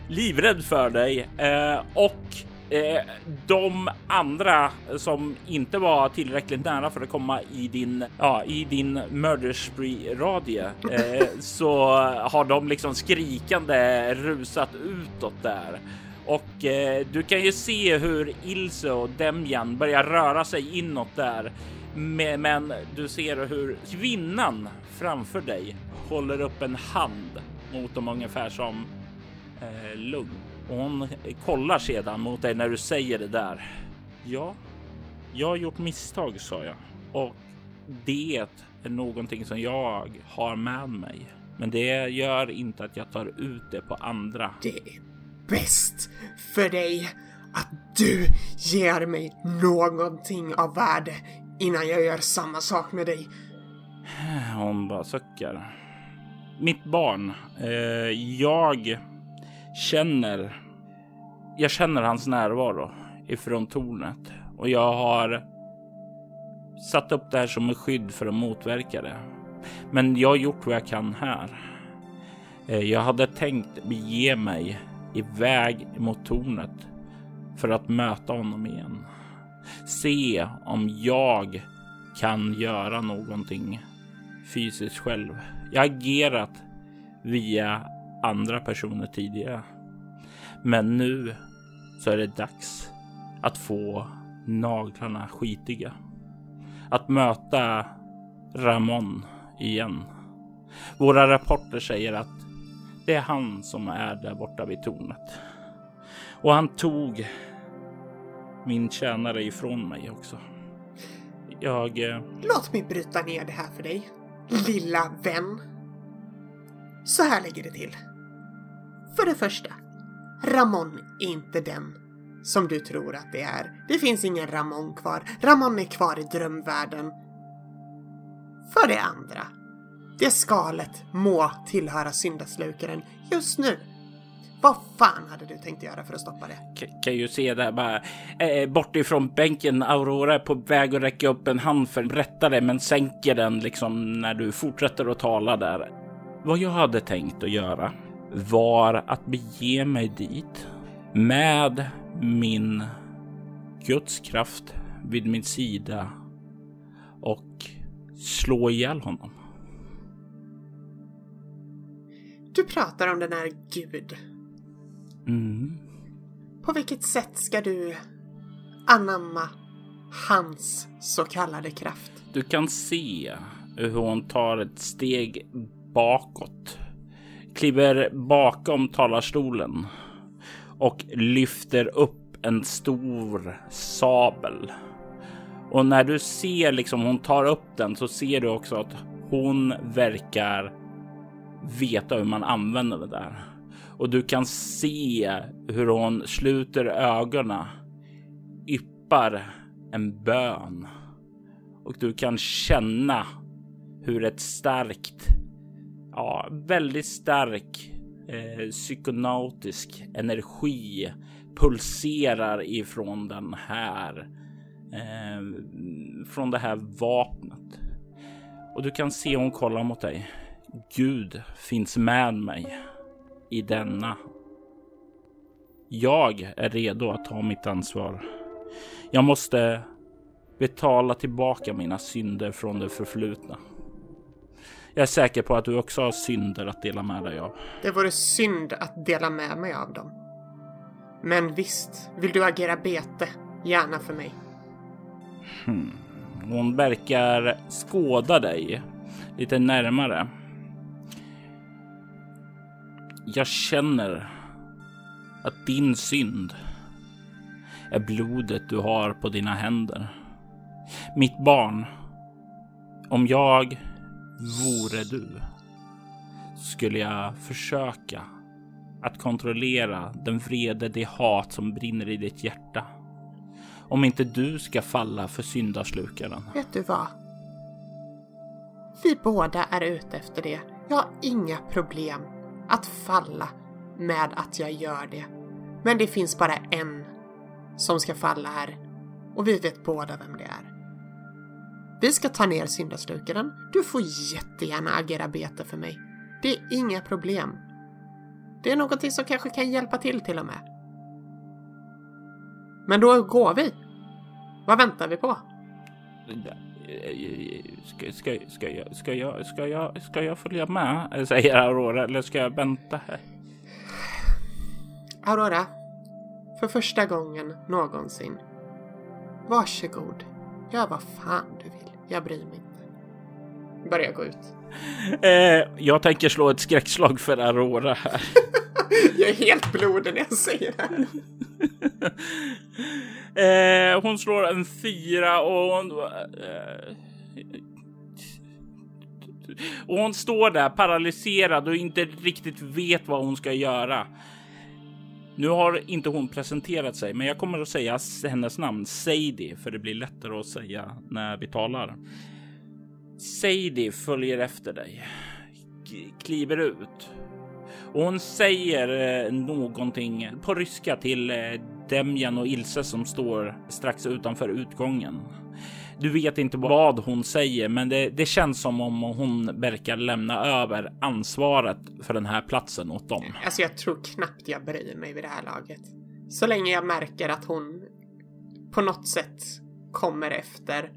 Livrädd för dig eh, och Eh, de andra som inte var tillräckligt nära för att komma i din, ja, i din murder spree radie eh, så har de liksom skrikande rusat utåt där. Och eh, du kan ju se hur Ilse och Demjan börjar röra sig inåt där. Men du ser hur kvinnan framför dig håller upp en hand mot dem ungefär som eh, lugn. Och hon kollar sedan mot dig när du säger det där. Ja, jag har gjort misstag sa jag och det är någonting som jag har med mig. Men det gör inte att jag tar ut det på andra. Det bäst för dig att du ger mig någonting av värde innan jag gör samma sak med dig. Hon bara suckar. Mitt barn, eh, jag känner. Jag känner hans närvaro ifrån tornet och jag har satt upp det här som ett skydd för att motverka det. Men jag har gjort vad jag kan här. Eh, jag hade tänkt bege mig iväg mot tornet för att möta honom igen. Se om jag kan göra någonting fysiskt själv. Jag har agerat via andra personer tidigare. Men nu så är det dags att få naglarna skitiga. Att möta Ramon igen. Våra rapporter säger att det är han som är där borta vid tornet. Och han tog min tjänare ifrån mig också. Jag... Eh, Låt mig bryta ner det här för dig, lilla vän. Så här ligger det till. För det första, Ramon är inte den som du tror att det är. Det finns ingen Ramon kvar. Ramon är kvar i drömvärlden. För det andra, det skalet må tillhöra syndaslukaren just nu. Vad fan hade du tänkt göra för att stoppa det? K kan ju se där bara eh, bort ifrån bänken. Aurora är på väg att räcka upp en hand för att rätta det, men sänker den liksom när du fortsätter att tala där. Vad jag hade tänkt att göra var att bege mig dit med min gudskraft vid min sida och slå ihjäl honom. Du pratar om den här Gud. Mm. På vilket sätt ska du anamma hans så kallade kraft? Du kan se hur hon tar ett steg bakåt, kliver bakom talarstolen och lyfter upp en stor sabel. Och när du ser liksom hon tar upp den så ser du också att hon verkar veta hur man använder det där. Och du kan se hur hon sluter ögonen, yppar en bön och du kan känna hur ett starkt, ja, väldigt stark eh, psykonautisk energi pulserar ifrån den här, eh, från det här vapnet. Och du kan se hon kollar mot dig. Gud finns med mig i denna. Jag är redo att ta mitt ansvar. Jag måste betala tillbaka mina synder från det förflutna. Jag är säker på att du också har synder att dela med dig av. Det vore synd att dela med mig av dem. Men visst, vill du agera bete? Gärna för mig. Hmm. Hon verkar skåda dig lite närmare. Jag känner att din synd är blodet du har på dina händer. Mitt barn, om jag vore du skulle jag försöka att kontrollera den vrede, det hat som brinner i ditt hjärta. Om inte du ska falla för syndaslukaren. Vet du vad? Vi båda är ute efter det. Jag har inga problem att falla med att jag gör det. Men det finns bara en som ska falla här och vi vet båda vem det är. Vi ska ta ner syndaslukaren. Du får jättegärna agera bete för mig. Det är inga problem. Det är någonting som kanske kan hjälpa till till och med. Men då går vi. Vad väntar vi på? Ska, ska, ska, jag, ska, jag, ska, jag, ska jag följa med? Säger Aurora. Eller ska jag vänta här? Aurora. För första gången någonsin. Varsågod. Gör vad fan du vill. Jag bryr mig inte. Börjar gå ut. Eh, jag tänker slå ett skräckslag för Aurora här. jag är helt blodig när jag säger det. eh, hon slår en fyra och hon... Eh, och hon står där paralyserad och inte riktigt vet vad hon ska göra. Nu har inte hon presenterat sig, men jag kommer att säga hennes namn Sadie för det blir lättare att säga när vi talar. Sadie följer efter dig, kliver ut och hon säger eh, någonting på ryska till eh, Demjan och Ilse som står strax utanför utgången. Du vet inte vad hon säger, men det, det, känns som om hon verkar lämna över ansvaret för den här platsen åt dem. Alltså, jag tror knappt jag bryr mig vid det här laget. Så länge jag märker att hon på något sätt kommer efter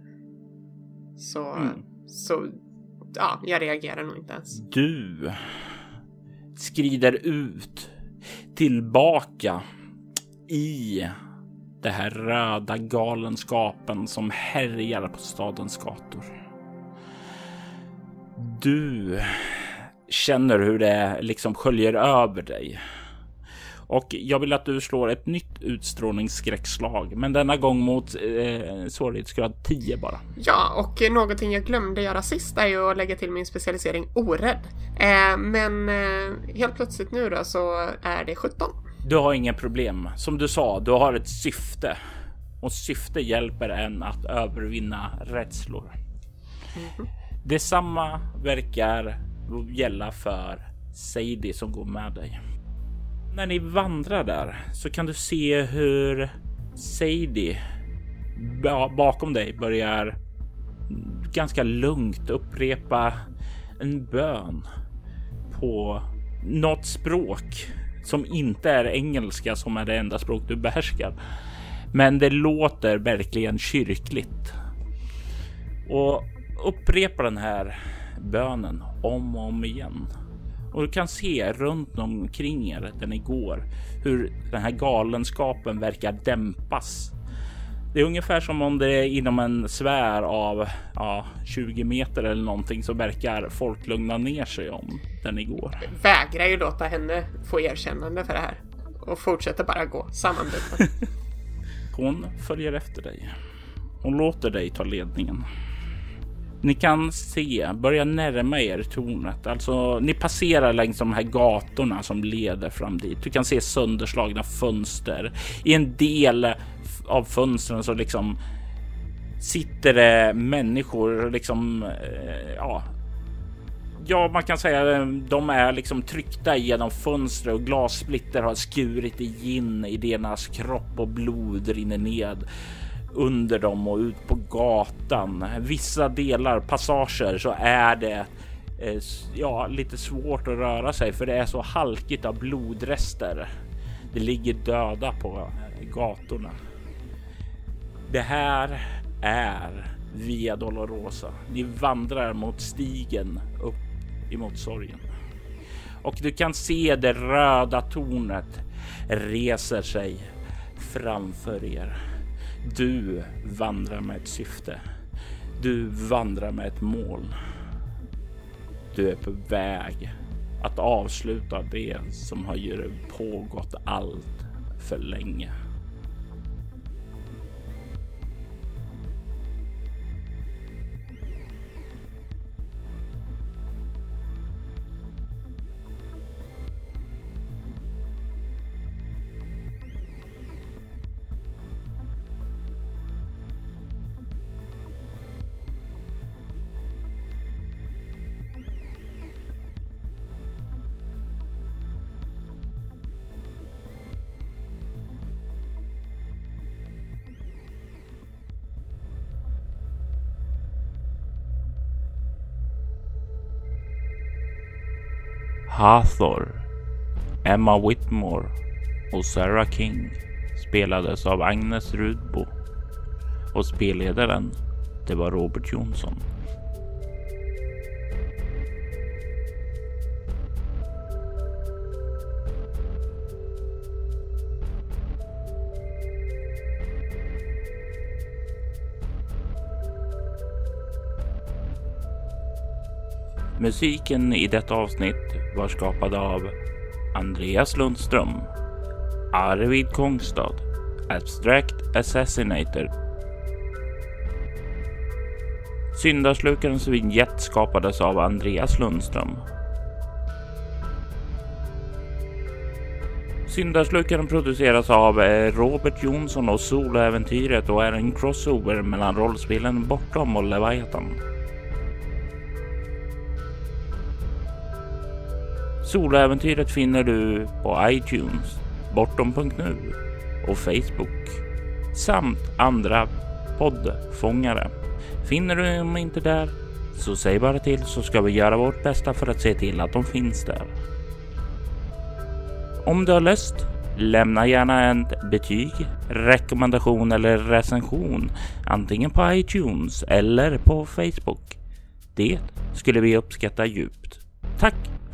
så, mm. så ja, jag reagerar nog inte ens. Du skrider ut tillbaka i det här röda galenskapen som härjar på stadens gator. Du känner hur det liksom sköljer över dig. Och jag vill att du slår ett nytt utstrålningsskräckslag, men denna gång mot eh, svårighetsgrad 10 bara. Ja, och någonting jag glömde göra sist är ju att lägga till min specialisering orädd. Eh, men eh, helt plötsligt nu då så är det 17. Du har inga problem. Som du sa, du har ett syfte och syfte hjälper en att övervinna rädslor. Mm. Detsamma verkar gälla för Sadie som går med dig. När ni vandrar där så kan du se hur Sadie bakom dig börjar ganska lugnt upprepa en bön på något språk som inte är engelska som är det enda språk du behärskar. Men det låter verkligen kyrkligt. Och upprepa den här bönen om och om igen. Och du kan se runt omkring er där ni går hur den här galenskapen verkar dämpas. Det är ungefär som om det är inom en sfär av ja, 20 meter eller någonting så verkar folk lugna ner sig om där ni går. Vägrar ju låta henne få erkännande för det här och fortsätter bara gå sammanbiten. Hon följer efter dig. Hon låter dig ta ledningen. Ni kan se, börja närma er tornet. Alltså, ni passerar längs de här gatorna som leder fram dit. Du kan se sönderslagna fönster. I en del av fönstren så liksom sitter det människor liksom, eh, ja, ja, man kan säga eh, de är liksom tryckta genom fönster och glassplitter har skurit in i deras kropp och blod rinner ned under dem och ut på gatan. Vissa delar, passager, så är det eh, ja, lite svårt att röra sig för det är så halkigt av blodrester. Det ligger döda på eh, gatorna. Det här är Via Dolorosa. Ni vandrar mot stigen upp emot sorgen. Och du kan se det röda tornet reser sig framför er. Du vandrar med ett syfte. Du vandrar med ett mål. Du är på väg att avsluta det som har pågått allt för länge. Hathor, Emma Whitmore och Sarah King spelades av Agnes Rudbo och spelledaren det var Robert Jonsson. Musiken i detta avsnitt var skapad av Andreas Lundström, Arvid Kongstad, Abstract Assassinator. Syndaslukarens vignett skapades av Andreas Lundström. Syndarslukaren produceras av eh, Robert Jonsson och Soloäventyret och är en crossover mellan rollspelen Bortom och Leviathan. Soloäventyret finner du på iTunes, bortom.nu och Facebook samt andra poddfångare. Finner du dem inte där så säg bara till så ska vi göra vårt bästa för att se till att de finns där. Om du har lust, lämna gärna ett betyg, rekommendation eller recension antingen på iTunes eller på Facebook. Det skulle vi uppskatta djupt. Tack